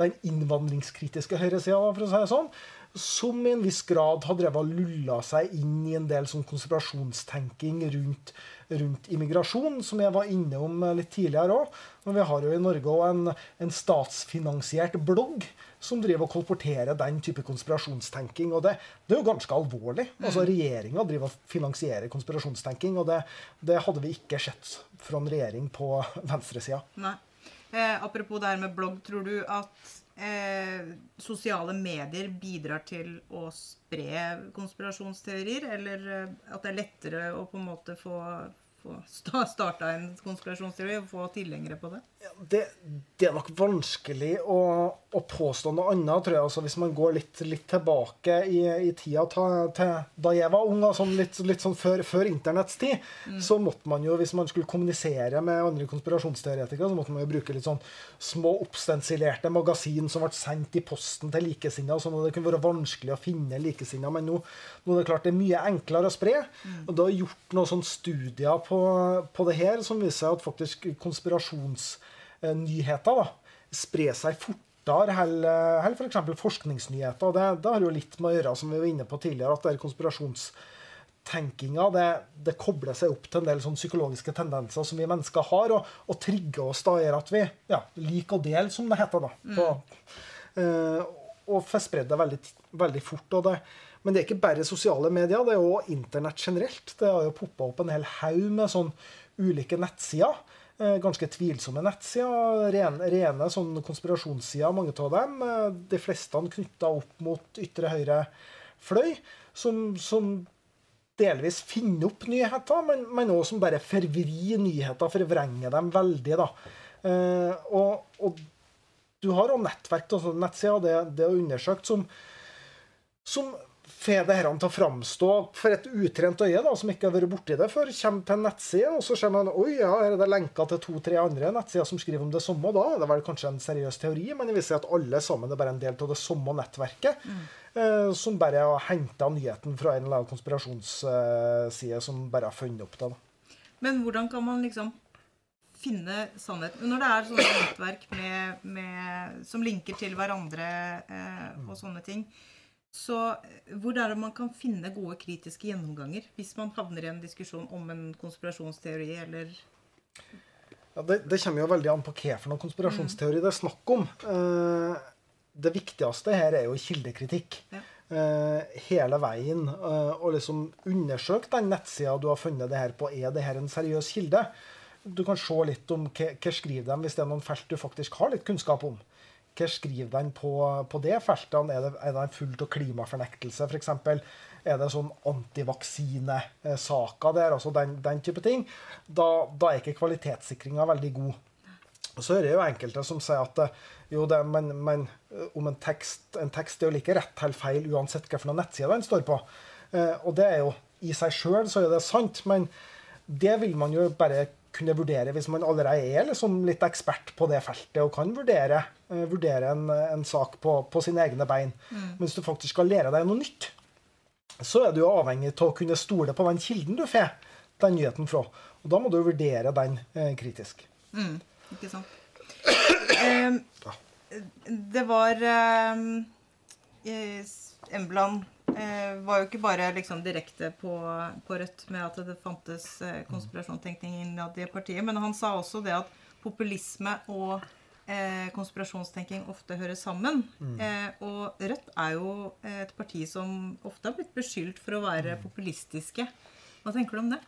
den innvandringskritiske høyresida, for å si det sånn, som i en viss grad har drevet og lulla seg inn i en del sånn konspirasjonstenking rundt, rundt immigrasjon, som jeg var innom litt tidligere òg. Vi har jo i Norge òg en, en, statsfinansiert blogg som driver og kolporterer den type konspirasjonstenking. Og det, det er jo ganske alvorlig. Altså mm. Regjeringa driver og finansierer konspirasjonstenking, og det, det hadde vi ikke sett fra en regjering på venstresida. Eh, apropos det her med blogg, tror du at eh, sosiale medier bidrar til å spre konspirasjonsteorier? Eller eh, at det er lettere å på en måte få, få starta en konspirasjonsteori og få tilhengere på det? Det, det er nok vanskelig å, å påstå noe annet, tror jeg. Altså, hvis man går litt, litt tilbake i, i tida til, til da jeg var ung, sånn, litt, litt sånn før, før internetts tid, så måtte man jo, hvis man skulle kommunisere med andre konspirasjonsteoretikere, så måtte man jo bruke litt sånn små oppstensilerte magasin som ble sendt i posten til likesinnede, sånn at det kunne være vanskelig å finne likesinnede. Men nå, nå er det klart det er mye enklere å spre. Og det har gjort noen sånne studier på, på det her som viser at faktisk konspirasjonsnyheter da, sprer seg fortere enn f.eks. forskningsnyheter. Det, det har jo litt med å gjøre, som vi var inne på tidligere, at det er konspirasjonstenkinga det, det kobler seg opp til en del sånn psykologiske tendenser som vi mennesker har, og, og trigger oss da gjør at vi ja, liker å dele, som det heter. da. På, eh, og får spredd det veldig, veldig fort. og det men det er ikke bare sosiale medier, det er òg internett generelt. Det har jo poppa opp en hel haug med sånn ulike nettsider. Eh, ganske tvilsomme nettsider. Rene, rene sånn konspirasjonssider, mange av dem. Eh, de fleste knytta opp mot ytre høyre fløy. Som, som delvis finner opp nyheter, men, men også som bare forvrir nyheter, forvrenger dem veldig. da. Eh, og, og du har òg nettverk og nettsider, det, det er undersøkt, som, som får det her til å framstå for et utrent øye da, som ikke har vært borti det før, kommer til en nettside, og så ser man oi, ja, her er det lenker til to-tre andre nettsider som skriver om det samme. Da er det vel kanskje en seriøs teori, men det viser at alle sammen er bare en del av det samme nettverket. Mm. Eh, som bare har henta nyheten fra en eller annen konspirasjonsside som bare har funnet opp det. da. Men hvordan kan man liksom finne sannheten Når det er sånne nettverk med, med, som linker til hverandre eh, og sånne ting, så eh, hvor er det man kan finne gode kritiske gjennomganger hvis man havner i en diskusjon om en konspirasjonsteori eller Ja, det, det kommer jo veldig an på hva for noen konspirasjonsteori det er snakk om. Eh, det viktigste her er jo kildekritikk. Ja. Eh, hele veien. eh, og liksom undersøke den nettsida du har funnet det her på. Er det her en seriøs kilde? Du kan se litt om hva, hva skriver de hvis det er noen felt du faktisk har litt kunnskap om. Hva skriver de på, på det feltene? Er det, er det fullt av klimafornektelse, f.eks.? Er det sånn antivaksinesaker der? altså den, den type ting. Da, da er ikke kvalitetssikringa veldig god. Så er det jo enkelte som sier at eh, jo, det, men, men eh, om en tekst, en tekst er jo like rett eller feil uansett hvilken nettside den står på. Eh, og det er jo i seg sjøl så er det sant, men det vil man jo bare kunne vurdere hvis man allerede er liksom litt ekspert på det feltet og kan vurdere, uh, vurdere en, en sak på, på sine egne bein. Men hvis du faktisk skal lære deg noe nytt, så er du avhengig av å kunne stole på den kilden du får den nyheten fra. Og da må du vurdere den eh, kritisk. mm, Ikke sant? Em, det var um, Embland eh, var jo ikke bare liksom direkte på, på Rødt med at det fantes eh, konspirasjonstenkning innad i partiet, men han sa også det at populisme og eh, konspirasjonstenking ofte hører sammen. Eh, og Rødt er jo et parti som ofte har blitt beskyldt for å være populistiske. Hva tenker du om det?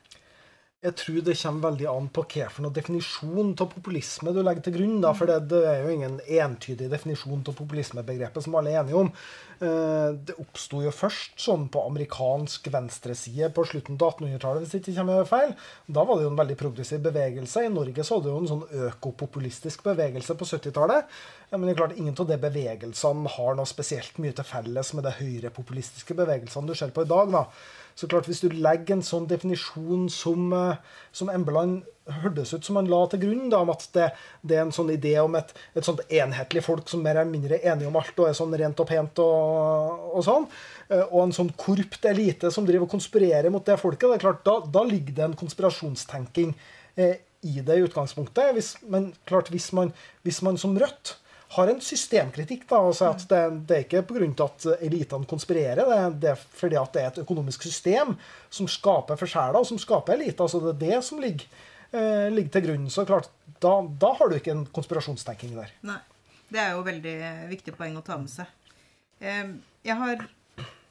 Jeg tror det kommer veldig an på hva for noe definisjon av populisme du legger til grunn. da, For det, det er jo ingen entydig definisjon av populismebegrepet som alle er enige om. Eh, Det oppsto jo først sånn på amerikansk venstreside på slutten av 1800-tallet, hvis jeg ikke kommer feil. Da var det jo en veldig progressiv bevegelse. I Norge så hadde det jo en sånn økopopulistisk bevegelse på 70-tallet. Men det er klart ingen av de bevegelsene har noe spesielt mye til felles med de høyrepopulistiske bevegelsene du ser på i dag. da. Så klart, Hvis du legger en sånn definisjon som, eh, som Embeland hørtes ut som han la til grunn, da, om at det, det er en sånn idé om et, et sånt enhetlig folk som mer eller mindre er enige om alt og er sånn rent og pent og, og sånn, eh, og en sånn korrupt elite som driver og konspirerer mot det folket, det er klart, da, da ligger det en konspirasjonstenking eh, i det i utgangspunktet. Hvis, men klart, hvis man, hvis man som Rødt har en systemkritikk da, sier at det, det er ikke pga. at elitene konspirerer, det, det er fordi at det er et økonomisk system som skaper forskjeller, og som skaper eliter. Så det er det som ligger, eh, ligger til grunn. Så klart, da, da har du ikke en konspirasjonstenking der. Nei. Det er jo veldig viktig poeng å ta med seg. Eh, Jeg har eh,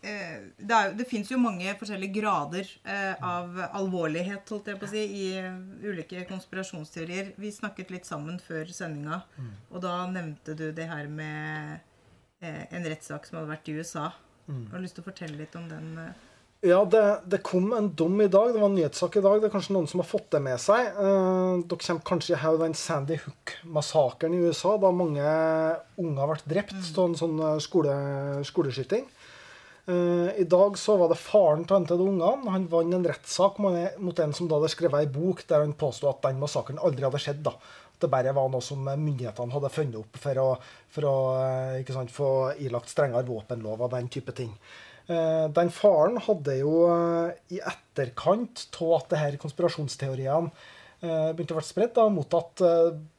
Det, er, det fins jo mange forskjellige grader eh, av alvorlighet holdt jeg på å si, i eh, ulike konspirasjonsteorier. Vi snakket litt sammen før sendinga, og da nevnte du det her med eh, en rettssak som hadde vært i USA. jeg Har lyst til å fortelle litt om den? eh? Ja, det, det, kom en dom i dag. Det var en nyhetssak i dag. Det er kanskje noen som har fått det med seg. Eh, dere kommer kanskje i til den Sandy Hook-massakren i USA, da mange unger ble drept av mm. en sånn eh, skole, skoleskyting. Uh, I dag så var det faren til en av de ungene. Han vant en rettssak mot en som da hadde skrevet ei bok der han påsto at den massakren aldri hadde skjedd. da. At Det bare var noe som myndighetene hadde funnet opp for å, for å sant, få ilagt strengere våpenlov og den type ting. Eh, den faren hadde jo eh, i etterkant av at det her konspirasjonsteoriene eh, begynte å bli spredt, mottatt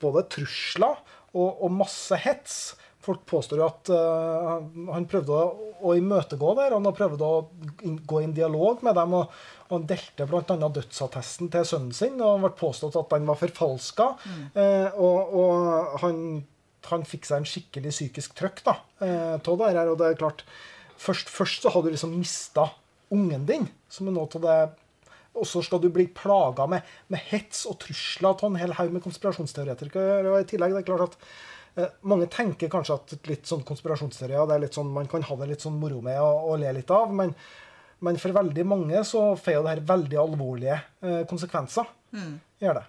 både trusler og, og, masse hets. Folk påstår jo at uh, han prøvde å, imøtegå det. Han prøvde prøvd å gå i en dialog med dem. og, Han delte bl.a. dødsattesten til sønnen sin, og han ble påstått at den var forfalska. Mm. Uh, og, og han, han, fikk seg en skikkelig psykisk trøkk av uh, det her. Og det er klart, Først, først så har du liksom mista ungen din, som er noe av det og så skal du bli plaga med, med, hets og trusler av en hel haug med konspirasjonsteoretikere. Og i tillegg, det er klart at eh, Mange tenker kanskje at litt sånn konspirasjonsserier det er litt sånn, man kan ha det litt sånn moro med og, og le litt av. Men, men, for veldig mange så får jo det her veldig alvorlige eh, konsekvenser. Mm. Gjør det.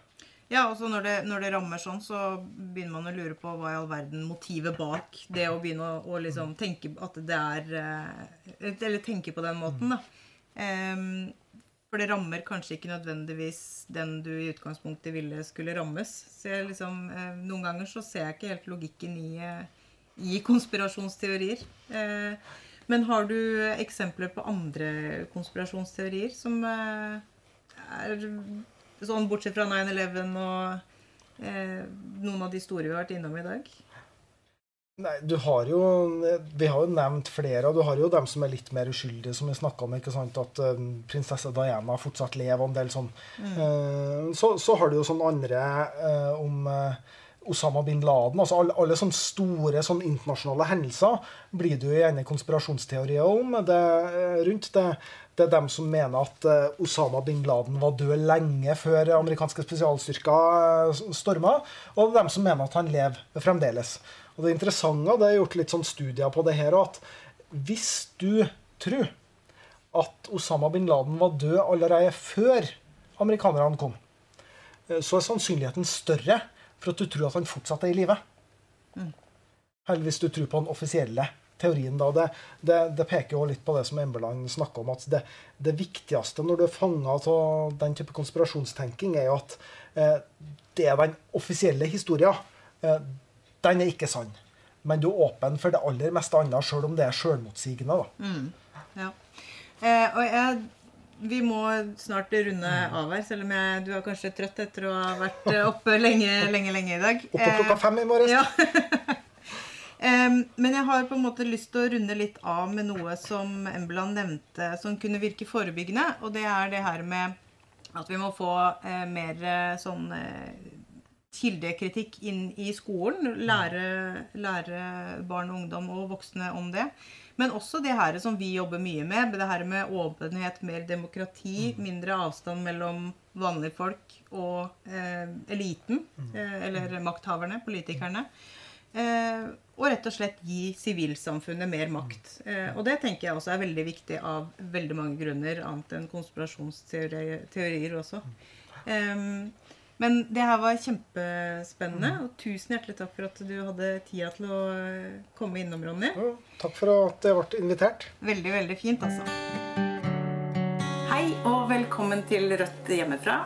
Ja, og så når det, når det, rammer sånn, så begynner man å lure på hva i all verden motivet bak det å begynne å, å liksom tenke at det er eh, Eller tenke på den måten, da. Um, for det rammer kanskje ikke nødvendigvis den du i utgangspunktet ville skulle rammes. Så jeg liksom, eh, Noen ganger så ser jeg ikke helt logikken i, eh, i konspirasjonsteorier. Men har du eksempler på andre konspirasjonsteorier som er Sånn bortsett fra 9-11 og eh, noen av de store vi har vært innom i dag? Nei, du har jo Vi har jo nevnt flere, og du har jo dem som er litt mer uskyldige, som vi snakka om. ikke sant, At um, prinsesse Diana fortsatt lever, og en del sånn. Mm. Uh, så, så, har du jo sånn andre uh, om uh, Osama bin Laden. altså Alle, alle sånne store sånne internasjonale hendelser blir det jo gjerne konspirasjonsteorier om. Det, rundt det, det er dem som mener at Osama bin Laden var død lenge før amerikanske spesialstyrker storma. Og det er dem som mener at han lever fremdeles. Og Det interessante, det er gjort litt sånn studier på det her, at hvis du tror at Osama bin Laden var død allerede før amerikanerne kom, uh, så er sannsynligheten større for at du tror at han fortsatt er i live. Mm. Eller hvis du tror på den offisielle teorien. da, Det, det, det peker jo litt på det som Embeland snakker om. at det, det, viktigste når du er fanga av den type konspirasjonstenking, er jo at eh, det er den offisielle historien. Eh, den er ikke sann. Men du er åpen for det aller meste annet, sjøl om det er sjølmotsigende. Mm, ja. Eh, og jeg vi må snart runde av her, selv om jeg, du er kanskje trøtt etter å ha vært oppe lenge, lenge, lenge i dag. Oppe klokka fem i morges. Ja. Men jeg har på en måte lyst til å runde litt av med noe som Embland nevnte, som kunne virke forebyggende. Og det er det her med at vi må få eh, mer eh, sånn eh, kildekritikk inn i skolen. Lære, lære, barn og ungdom og voksne om det. Men også det her som vi jobber mye med. Det her med åpenhet, mer demokrati, mm. mindre avstand mellom vanlige folk og eh, eliten. Mm. Eh, eller makthaverne, politikerne. Eh, og rett og slett gi sivilsamfunnet mer makt. Eh, og det tenker jeg også er veldig viktig av veldig mange grunner, annet enn konspirasjonsteorier også. Men det her var kjempespennende, og tusen hjertelig takk for at du hadde tida til å eh, komme innom, Ronny. Ja, takk for at jeg ble invitert. Veldig, veldig fint, altså. Hei og velkommen til Rødt hjemmefra.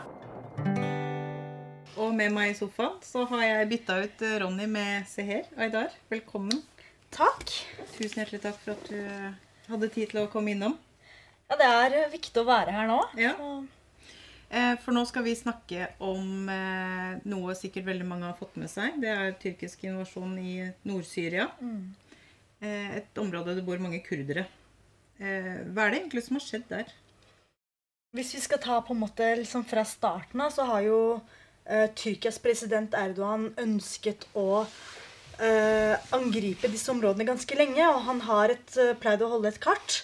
Og med meg i sofaen så har jeg bytta ut eh, Ronny med Seher Aydar. Velkommen. Takk. Tusen hjertelig takk for at du eh, hadde tid til å komme innom. Ja, det er viktig å være her nå. Ja. For nå skal vi snakke om noe sikkert veldig mange har fått med seg. Det er tyrkisk invasjon i Nord-Syria. Mm. Et område det bor mange kurdere. Hva er det egentlig som har skjedd der? Hvis vi skal ta på en måte liksom fra starten av, så har jo uh, Tyrkias president Erdogan ønsket å uh, angripe disse områdene ganske lenge. Og han har et, uh, pleid å holde et kart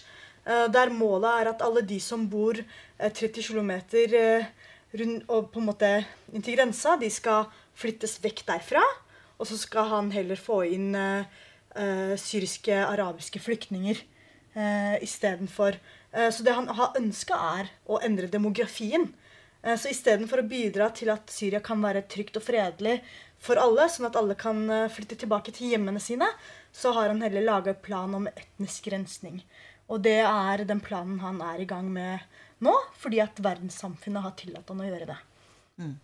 der målet er at alle de som bor 30 km og på en måte inntil grensa, de skal flyttes vekk derfra. Og så skal han heller få inn syriske, arabiske flyktninger uh, istedenfor Eh, så det han har ønska, er å endre demografien. Eh, så istedenfor å bidra til at Syria kan være trygt og fredelig for alle, sånn at alle kan eh, flytte tilbake til hjemmene sine, så har han heller laga plan om etnisk rensning. Og det er den planen han er i gang med nå, fordi at verdenssamfunnet har tillatt han å gjøre det. Mm.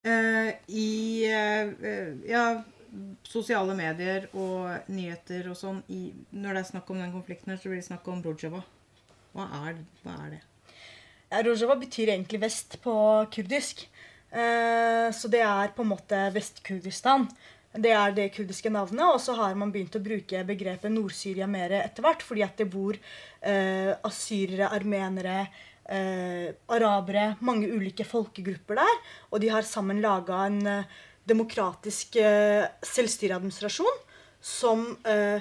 Uh, I uh, ja, sosiale medier og nyheter og sånn Når det er snakk om den konflikten, her, så blir det snakk om Rojava. Hva er, hva er det? Ja, Rojava betyr egentlig vest på kurdisk. Uh, så det er på en måte Vest-Kurdistan. Det er det kurdiske navnet. Og så har man begynt å bruke begrepet Nord-Syria mer etter hvert, fordi at det bor eh, asyrere, armenere, eh, arabere, mange ulike folkegrupper der. Og de har sammen laga en eh, demokratisk eh, selvstyreadministrasjon som eh,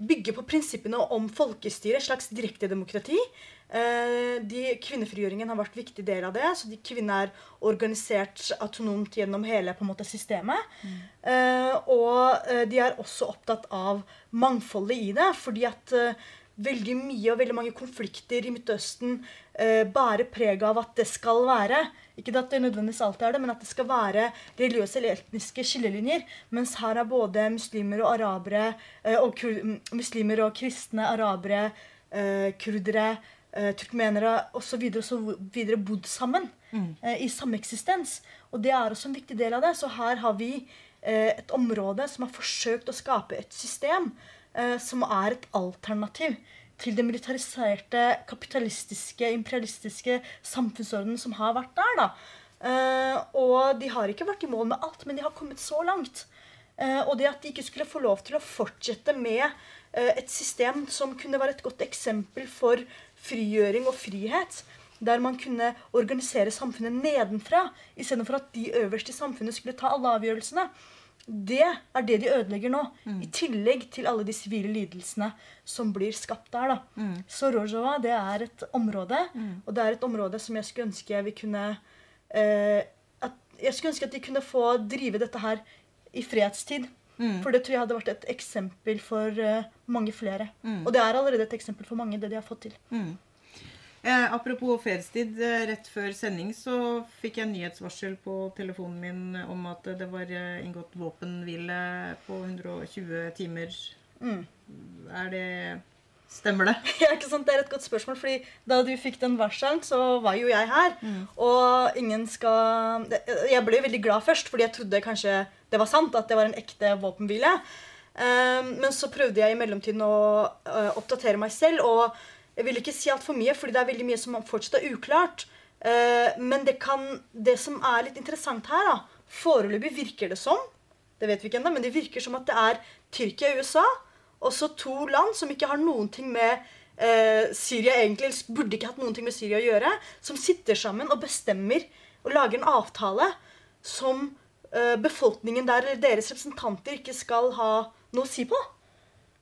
bygger på prinsippene om folkestyre, et slags direktedemokrati. Eh, de, kvinnefrigjøringen har vært en viktig del av det. så de Kvinner er organisert autonomt gjennom hele måte, systemet. Mm. Eh, og eh, de er også opptatt av mangfoldet i det. fordi at veldig mye og veldig mange konflikter i Midtøsten eh, bærer preg av at det skal være Ikke at det nødvendigvis alltid er det, men at det skal være religiøse eller etniske skillelinjer. Mens her er både muslimer og arabere eh, og muslimer og kristne, arabere, eh, kurdere eh, turkmenere osv. bodd sammen mm. eh, i sameksistens. Og det er også en viktig del av det. Så her har vi eh, et område som har forsøkt å skape et system eh, som er et alternativ til det militariserte, kapitalistiske, imperialistiske samfunnsordenen som har vært der. da. Eh, og de har ikke vært i mål med alt, men de har kommet så langt. Eh, og det at de ikke skulle få lov til å fortsette med et system som kunne være et godt eksempel for frigjøring og frihet. Der man kunne organisere samfunnet nedenfra, istedenfor at de øverste i samfunnet skulle ta alle avgjørelsene. Det er det de ødelegger nå. Mm. I tillegg til alle de sivile lidelsene som blir skapt der. Mm. Så Rojava det er et område, mm. og det er et område som jeg skulle ønske vi kunne eh, at, Jeg skulle ønske at de kunne få drive dette her i fredstid. Mm. For det tror jeg hadde vært et eksempel for uh, mange flere. Mm. Og det er allerede et eksempel for mange, det de har fått til. Mm. Eh, apropos fredstid. Eh, rett før sending så fikk jeg nyhetsvarsel på telefonen min om at det var eh, inngått våpenhvile på 120 timer. Mm. Er det Stemmer det? Ja, ikke sant? Det er et godt spørsmål. fordi Da du fikk den varselen, så var jo jeg her. Mm. Og ingen skal Jeg ble veldig glad først, fordi jeg trodde kanskje det var sant. At det var en ekte våpenhvile. Um, men så prøvde jeg i mellomtiden å uh, oppdatere meg selv. Og jeg vil ikke si altfor mye, fordi det er veldig mye som fortsatt er uklart. Uh, men det, kan, det som er litt interessant her, da Foreløpig virker det som det vet vi ikke ennå, men det virker som at det er Tyrkia og USA også to land som ikke har noen ting med eh, Syria egentlig, burde ikke hatt noen ting med Syria å gjøre, som sitter sammen og bestemmer og lager en avtale som eh, befolkningen der, eller deres representanter, ikke skal ha noe å si på.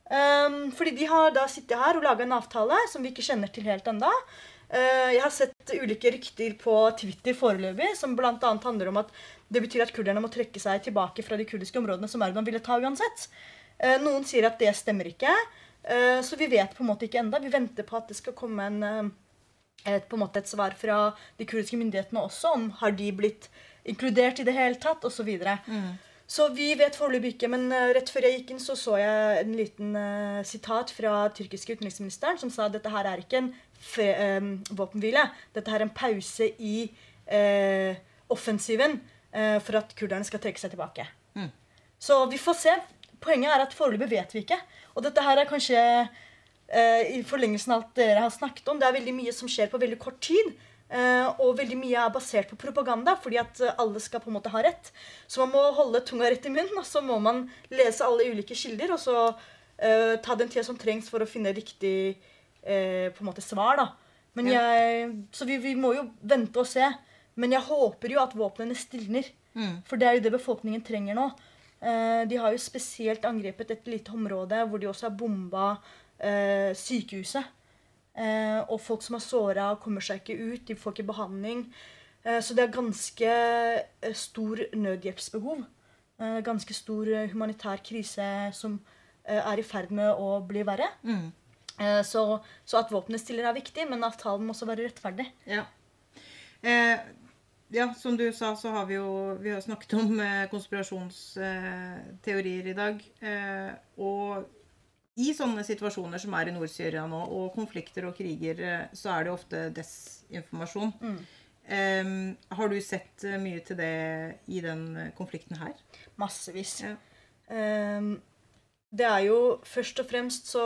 Um, fordi de har da sittet her og laga en avtale som vi ikke kjenner til helt ennå. Uh, jeg har sett ulike rykter på Twitter foreløpig som bl.a. handler om at det betyr at kurderne må trekke seg tilbake fra de kurdiske områdene som Erdogan ville ta uansett. Eh, noen sier at det stemmer ikke. Eh, så vi vet på en måte ikke enda. Vi venter på at det skal komme en, eh, et, på en måte et svar fra de kurdiske myndighetene også om har de blitt inkludert i det hele tatt, osv. Mm. så vi vet foreløpig ikke. Men rett før jeg gikk inn, så så jeg en liten uh, sitat fra tyrkiske utenriksministeren som sa at dette her er ikke en um, våpenhvile. Dette her er en pause i uh, offensiven uh, for at kurderne skal trekke seg tilbake. Mm. Så vi får se. Poenget er at foreløpig vet vi ikke. Og dette her er kanskje eh, i forlengelsen av alt dere har snakket om. Det er veldig mye som skjer på veldig kort tid. Eh, og veldig mye er basert på propaganda, fordi at alle skal på en måte ha rett. Så man må holde tunga rett i munnen, og så må man lese alle ulike kilder. Og så eh, ta den tida som trengs for å finne riktig eh, på en måte svar. da. Men jeg, så vi, vi, må jo vente og se. Men jeg håper jo at våpnene stilner. Mm. For det er jo det befolkningen trenger nå. Eh, de har jo spesielt angrepet et lite område hvor de også har bomba eh, sykehuset. Eh, og folk som er såra, kommer seg ikke ut. De får ikke behandling. så det er ganske stor nødhjelpsbehov. ganske stor humanitær krise som er i ferd med å bli verre. Mm. Så, så at våpenet stiller er viktig, men avtalen må også være rettferdig. Ja. Eh, ja, som du sa, så har vi jo vi har snakket om eh, konspirasjonsteorier i dag. Eh, og i sånne situasjoner som er i Nord-Syria nå, og konflikter og kriger, eh, så er det ofte desinformasjon. Eh, har du sett eh, mye til det i den eh, konflikten her? Massevis. Ja. Det er jo først og fremst så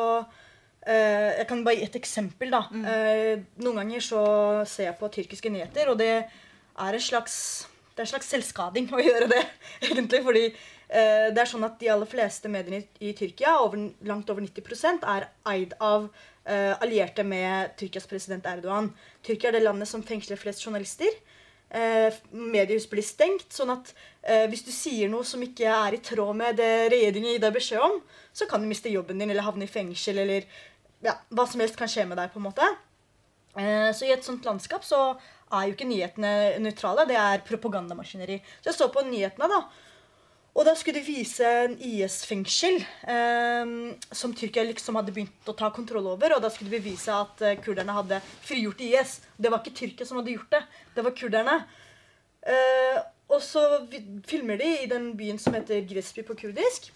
eh, Jeg kan bare gi et eksempel, da. Eh, noen ganger så ser jeg på tyrkiske nyheter, og det er en slags det er en slags selvskading å gjøre det, egentlig. Fordi eh, det er sånn at de aller fleste mediene i, i Tyrkia, over, langt over 90% er eid av eh, allierte med Tyrkias president Erdogan. Tyrkia er det landet som fengsler flest journalister. Eh, mediehus blir stengt. sånn at eh, hvis du sier noe som ikke er i tråd med det regjeringen gir deg beskjed om, så kan du miste jobben din eller havne i fengsel eller ja, hva som helst kan skje med deg. på en måte. Eh, så i et sånt landskap så er jo ikke nyhetene nøytrale. Det er propagandamaskineri. Så jeg så på nyhetene, da. Og da skulle de vise en IS-fengsel eh, som Tyrkia liksom hadde begynt å ta kontroll over. Og da skulle de bevise at eh, kurderne hadde frigjort IS. Det var ikke Tyrkia som hadde gjort det. Det var kurderne. Eh, og så filmer de i den byen som heter Gresby på kurdisk.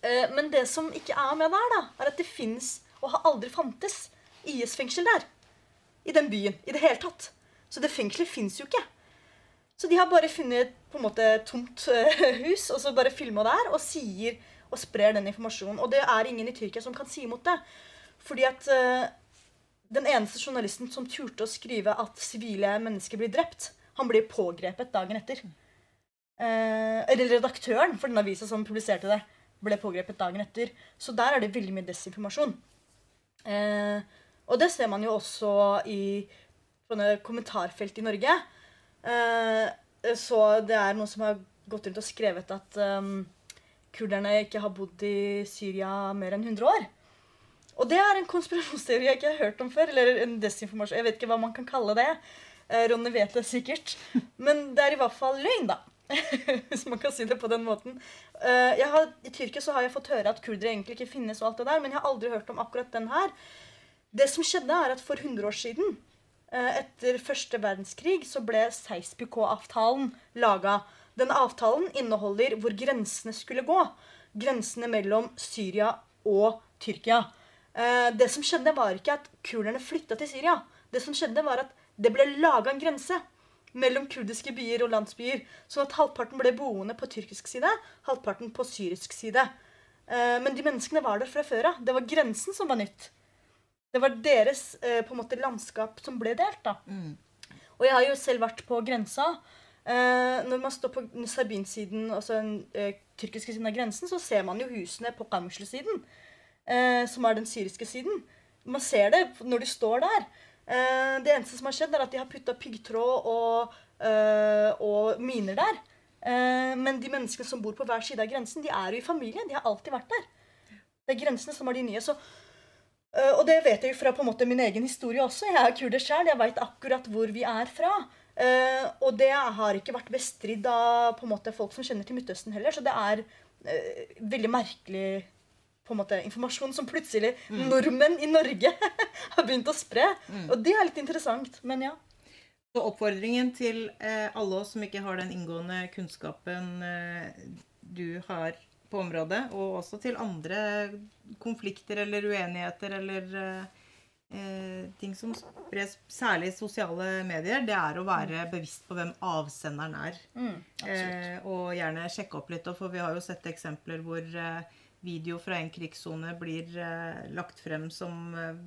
Eh, men det som ikke er med der, da, er at det fins, og har aldri fantes, IS-fengsel der. I den byen. I det hele tatt. Så det fengselet fins jo ikke. Så de har bare funnet på en måte et tomt eh, hus, og så bare filma der og sier og sprer den informasjonen. Og det er ingen i Tyrkia som kan si imot det. Fordi at uh, den eneste journalisten som turte å skrive at sivile mennesker blir drept, han blir pågrepet dagen etter. Eh, eller redaktøren for den avisa som publiserte det, ble pågrepet dagen etter. Så der er det veldig mye desinformasjon. Uh, og det ser man jo også i sånne kommentarfelt i Norge. Eh, så det er noen som har gått rundt og skrevet at um, kurderne ikke har bodd i Syria mer enn 100 år. Og det er en konspirasjonsteori jeg ikke har hørt om før. Eller en desinformasjon. Jeg vet ikke hva man kan kalle det. Eh, Ronny vet det sikkert. Men det er i hvert fall løgn, da. Hvis man kan si det på den måten. Eh, har, I Tyrkia så har jeg fått høre at kurdere egentlig ikke finnes, og alt det der, men jeg har aldri hørt om akkurat den her. Det som skjedde, er at for 100 år siden, etter første verdenskrig, så ble Seyss-Picot-avtalen laga. Den avtalen inneholder hvor grensene skulle gå. Grensene mellom Syria og Tyrkia. Eh, Det som skjedde, var ikke at kurderne flytta til Syria. Det som skjedde, var at det ble laga en grense mellom kurdiske byer og landsbyer. Sånn at halvparten ble boende på tyrkisk side, halvparten på syrisk side. Eh, Men de menneskene var der fra før av. Det var grensen som var nytt. Det var deres eh, på en måte landskap som ble delt. da. Og jeg har jo selv vært på grensa. Eh, når man står på Sabin-siden, altså den eh, tyrkiske siden av grensen, så ser man jo husene på Kamysle-siden, eh, som er den syriske siden. Man ser det når de står der. Eh, det eneste som har skjedd, er at de har putta piggtråd og, eh, og miner der. Eh, men de menneskene som bor på hver side av grensen, de er jo i familie. De har alltid vært der. Det er grensene som er de nye. så og det vet jeg jo fra på en måte min egen historie også. Jeg er kurder sjøl. Jeg veit akkurat hvor vi er fra. Uh, og det har ikke vært bestridd av på en måte folk som kjenner til Midtøsten heller. Så det er uh, veldig merkelig på en måte informasjon som plutselig nordmenn i Norge har begynt å spre. Og det er litt interessant. Men ja. Så oppfordringen til eh, alle oss som ikke har den inngående kunnskapen eh, du har på området, og også til andre konflikter eller uenigheter eller eh, eh, ting som spres, særlig i sosiale medier, det er å være bevisst på hvem avsenderen er. eh, og gjerne sjekke opp litt, for vi har jo sett eksempler hvor eh, video fra en krigssone blir eh, lagt frem som eh,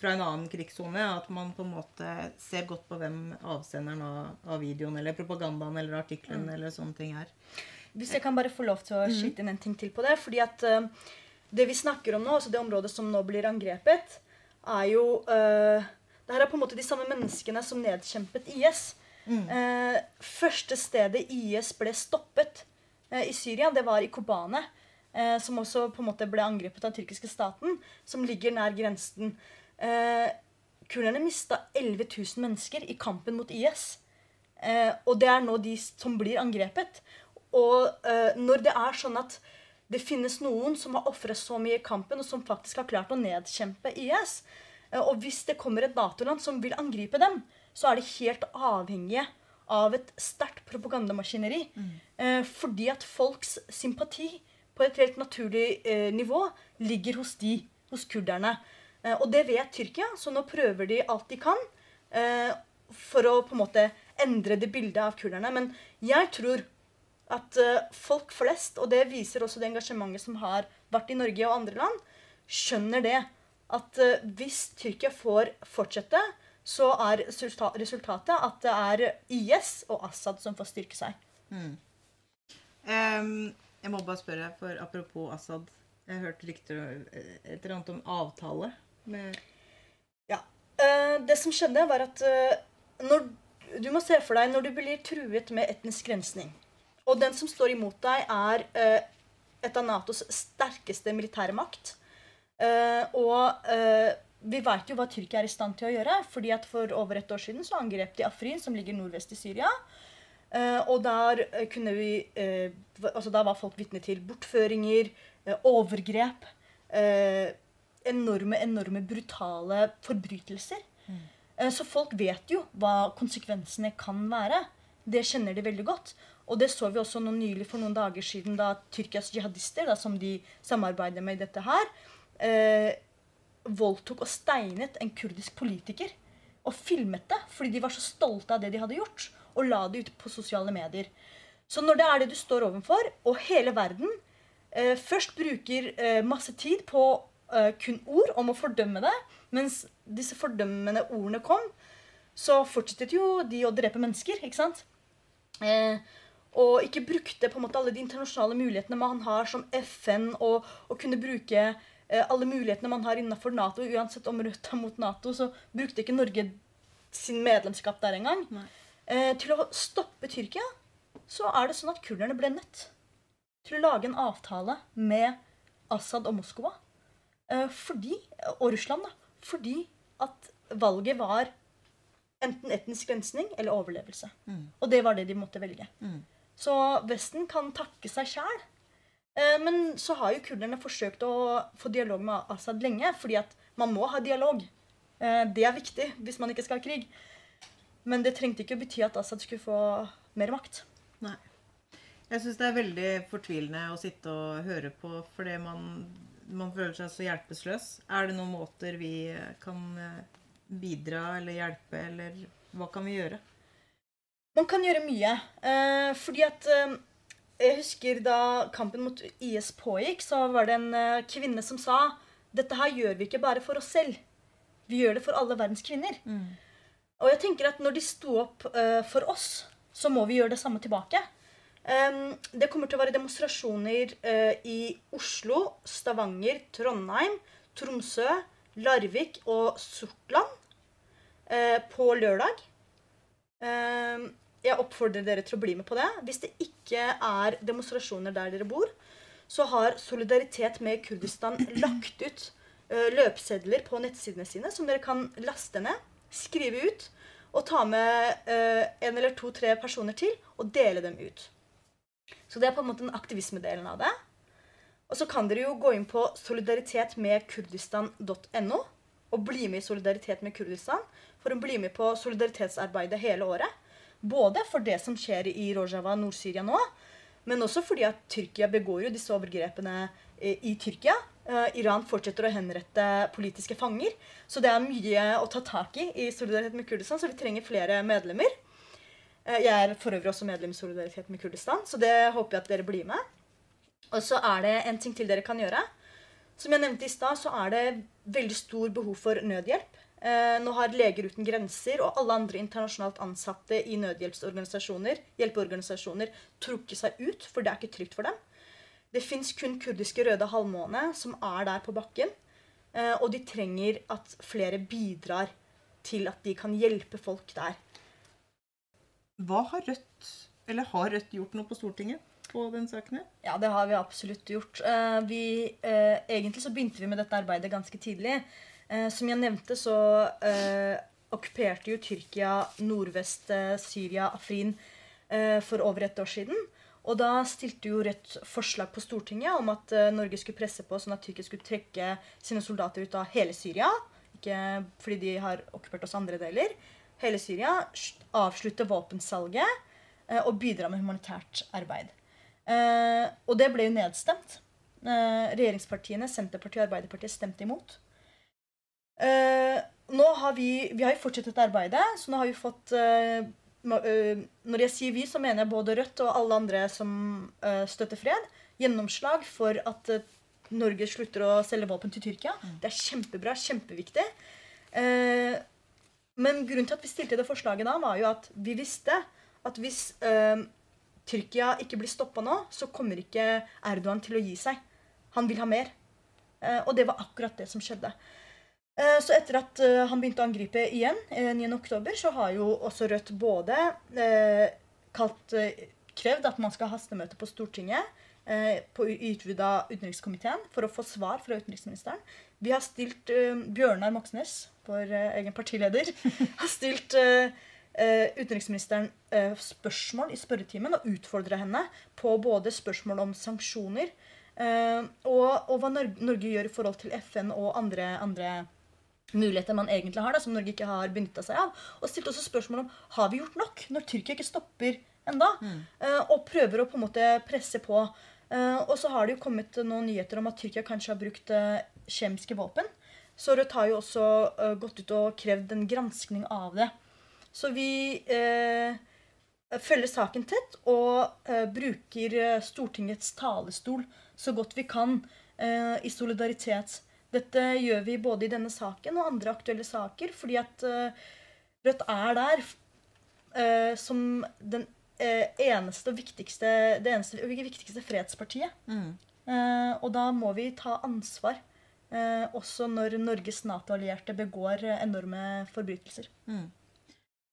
fra en annen krigssone. At man på en måte ser godt på hvem avsenderen av, av videoen eller propagandaen eller artikkelen eller sånne ting er. Hvis jeg kan bare få lov til å skyte inn en ting til på det. fordi at uh, det vi snakker om nå, altså det området som nå blir angrepet, er jo uh, Det her er på en måte de samme menneskene som nedkjempet IS. Eh, første stedet IS ble stoppet i Syria, det var i Kobane. Som også på en måte ble angrepet av den tyrkiske staten, som ligger nær grensen. Uh, Kurderne mista 11 000 mennesker i kampen mot IS. Eh, og det er nå de som blir angrepet. Og uh, når det er sånn at det finnes noen som har ofret så mye i kampen, og som faktisk har klart å nedkjempe IS. uh, og hvis det kommer et Nato-land som vil angripe dem, så er de helt avhengige av et sterkt propagandamaskineri. Mm. Uh, fordi at folks sympati på et helt naturlig eh, nivå ligger hos de, hos kurderne. Eh, og det vet Tyrkia, så nå prøver de alt de kan eh, for å på en måte endre det bildet av kurderne. Men jeg tror at uh, folk flest, og det viser også det engasjementet som har vært i Norge og andre land, skjønner det. At uh, hvis Tyrkia får fortsette, så er resultatet at det er IS og Assad som får styrke seg. Mm. Um, jeg må bare spørre, for apropos Assad. Jeg hørte rykter et eller annet om avtale med Ja. Uh, det som skjedde, var at når, du må se for deg når du blir truet med etnisk rensning og den som står imot deg, er eh, et av Natos sterkeste militære makt. Eh, og eh, vi veit jo hva Tyrkia er i stand til å gjøre. fordi at For over et år siden så angrep de Afrin, som ligger nordvest i Syria. Uh, og der uh, kunne vi uh, altså Da var folk vitne til bortføringer, overgrep Enorme, enorme brutale forbrytelser. Mm. så folk vet jo hva konsekvensene kan være. Det kjenner de veldig godt. Og det så vi også noe nylig for noen dager siden, da Tyrkias jihadister, da, som de samarbeider med i dette her, eh, voldtok og steinet en kurdisk politiker. Og filmet det fordi de var så stolte av det de hadde gjort. Og la det ut på sosiale medier. Så når det er det du står overfor, og hele verden eh, først bruker eh, masse tid på eh, kun ord om å fordømme det, mens disse fordømmende ordene kom, så fortsettet jo de å drepe mennesker. ikke sant? Eh, og ikke brukte på en måte alle de internasjonale mulighetene man har som FN, og, og kunne bruke eh, alle mulighetene man har innenfor Nato, uansett om Rødt er mot Nato, så brukte ikke Norge sin medlemskap der engang. Eh, til å stoppe Tyrkia så er det sånn at kurderne ble nødt til å lage en avtale med Assad og Moskva. Eh, fordi, og Russland, da. Fordi at valget var enten etnisk rensning eller overlevelse. Mm. Og det var det de måtte velge. Mm. Så Vesten kan takke seg sjæl. Eh, men så har jo kurderne forsøkt å få dialog med Assad lenge, fordi at man må ha dialog. Eh, det er viktig hvis man ikke skal ha krig. Men det trengte ikke å bety at Assad skulle få mer makt. Nei. Jeg syns det er veldig fortvilende å sitte og høre på fordi man, man føler seg så hjelpeløs. Er det noen måter vi kan eh, bidra eller hjelpe, eller hva kan vi gjøre? Man kan gjøre mye. Eh, fordi at eh, Jeg husker da kampen mot IS pågikk, så var det en eh, kvinne som sa dette her gjør vi ikke bare for oss selv. Vi gjør det for alle verdens kvinner. Mm. Og jeg tenker at når de sto opp uh, for oss, så må vi gjøre det samme tilbake. Det kommer til å være demonstrasjoner uh, i Oslo, Stavanger, Trondheim, Tromsø, Larvik og Sortland uh, på lørdag. Um, jeg oppfordrer dere til å bli med på det. Hvis det ikke er demonstrasjoner der dere bor, så har Solidaritet med Kurdistan lagt ut uh, løpsedler på nettsidene sine som dere kan laste ned, skrive ut og ta med uh, en eller to-tre personer til og dele dem ut. Så det er på en måte den aktivismedelen av det. Og så kan dere jo gå inn på solidaritetmedkurdistan.no og bli med i Solidaritet med Kurdistan for å bli med på solidaritetsarbeidet hele året. Både for det som skjer i Rojava, Nord-Syria nå, men også fordi at Tyrkia begår jo disse overgrepene eh, i Tyrkia. Uh, Iran fortsetter å henrette politiske fanger. Så det er mye å ta tak i i Solidaritet med Kurdistan, så vi trenger flere medlemmer. Uh, jeg er for øvrig også medlem i Solidaritet med Kurdistan, så det håper jeg at dere blir med. Og så er det en ting til dere kan gjøre. Som jeg nevnte i stad, så er det veldig stor behov for nødhjelp. Eh, nå har Leger uten grenser og alle andre internasjonalt ansatte i nødhjelpsorganisasjoner hjelpeorganisasjoner trukket seg ut, for det er ikke trygt for dem. Det fins kun kurdiske Røde Halvmåne som er der på bakken. Eh, og de trenger at flere bidrar til at de kan hjelpe folk der. Hva har Rødt, eller har Rødt gjort noe på Stortinget? på den saken? Ja, det har vi absolutt gjort. Eh, vi, egentlig så begynte vi med dette arbeidet ganske tidlig. Eh, som jeg nevnte, så eh, okkuperte jo Tyrkia nordvest Syria, Afrin, eh, for over et år siden. Og da stilte jo Rødt forslag på Stortinget om at eh, Norge skulle presse på sånn at Tyrkia skulle trekke sine soldater ut av hele Syria. Ikke fordi de har okkupert oss andre deler. Hele Syria. Avslutte våpensalget eh, og bidra med humanitært arbeid. Eh, og det ble jo nedstemt. Eh, regjeringspartiene, Senterpartiet og Arbeiderpartiet stemte imot. Eh, nå har vi, vi har jo fortsatt dette arbeidet, så nå har vi fått eh, eh, Når jeg sier vi, så mener jeg både Rødt og alle andre som støtter fred. Gjennomslag for at Norge slutter å selge våpen til Tyrkia. Det er kjempebra, kjempeviktig. Men grunnen til at vi stilte det forslaget da, var jo at vi visste at hvis Tyrkia ikke blir stoppa nå, så kommer ikke Erdogan til å gi seg. Han vil ha mer. Og det var akkurat det som skjedde. Eh, Så etter at eh, han begynte å angripe igjen, eh, 9.10, så har jo også Rødt både eh, kalt, eh, krevd at man skal ha hastemøte på Stortinget eh, på utvida utenrikskomiteen for å få svar fra utenriksministeren. Vi har stilt eh, Bjørnar Moxnes, vår eh, egen partileder, har stilt eh, eh, utenriksministeren eh, spørsmål i spørretimen og utfordra henne på både spørsmål om sanksjoner eh, og, og hva Nor Norge gjør i forhold til FN og andre, andre muligheter man egentlig har, da, som Norge ikke har benytta seg av. Og stilte også spørsmål om har vi gjort nok når Tyrkia ikke stopper enda, mm. og prøver å på en måte presse på. Eh, og så har det jo kommet noen nyheter om at Tyrkia kanskje har brukt eh, kjemiske våpen. Så Rødt har jo også eh, gått ut og krevd en granskning av det. Så vi eh, følger saken tett og eh, bruker eh, Stortingets talestol så godt vi kan eh, i solidaritet. Dette gjør vi både i denne saken og andre aktuelle saker, fordi at eh, Rødt er der eh, som den eh, eneste og viktigste, det eneste og viktigste fredspartiet. Eh, og da må vi ta ansvar. Også når Norges Nato-allierte begår enorme forbrytelser.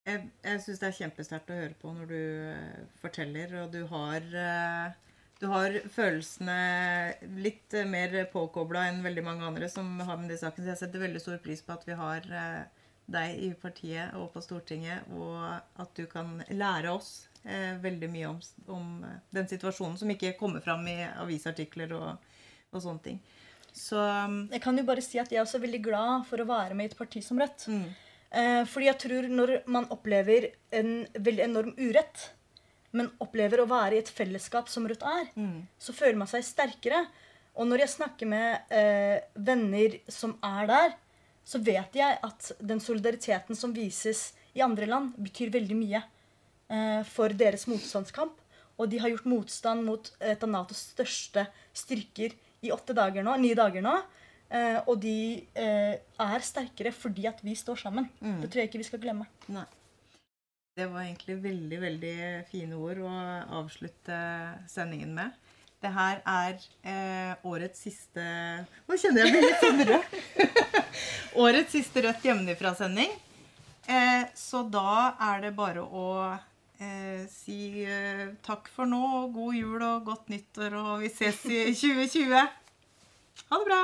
Jeg, jeg syns det er kjempesterkt å høre på når du forteller, og du har du har følelsene litt eh, mer påkobla enn veldig mange andre som har med det saken. Så jeg setter veldig stor pris på at vi har eh, deg i partiet og på Stortinget, og at du kan lære oss eh, veldig mye om, om den situasjonen som ikke kommer fram i avisartikler og, og sånne ting. Så mm, Jeg kan jo bare si at jeg er også veldig glad for å være med i et parti som Rødt. mm, Eh, fordi jeg tror når man opplever en veldig enorm urett, men opplever å være i et fellesskap som Ruth er, mm, så føler man seg sterkere. Og når jeg snakker med eh, venner som er der, så vet jeg at den solidariteten som vises i andre land, betyr veldig mye eh, for deres motstandskamp. Og de har gjort motstand mot et av Natos største styrker i åtte dager nå, ni dager nå. Eh, og de eh, er sterkere fordi at vi står sammen. Det tror jeg ikke vi skal glemme. Nei. Det var egentlig veldig, veldig fine ord å avslutte sendingen med. Det her er eh, årets siste Nå kjenner jeg meg litt sånn rød. årets siste Rødt hjemmefra-sending. Eh, så da er det bare å eh, si eh, takk for nå, god jul og godt nyttår, og vi ses i 2020. Ha det bra!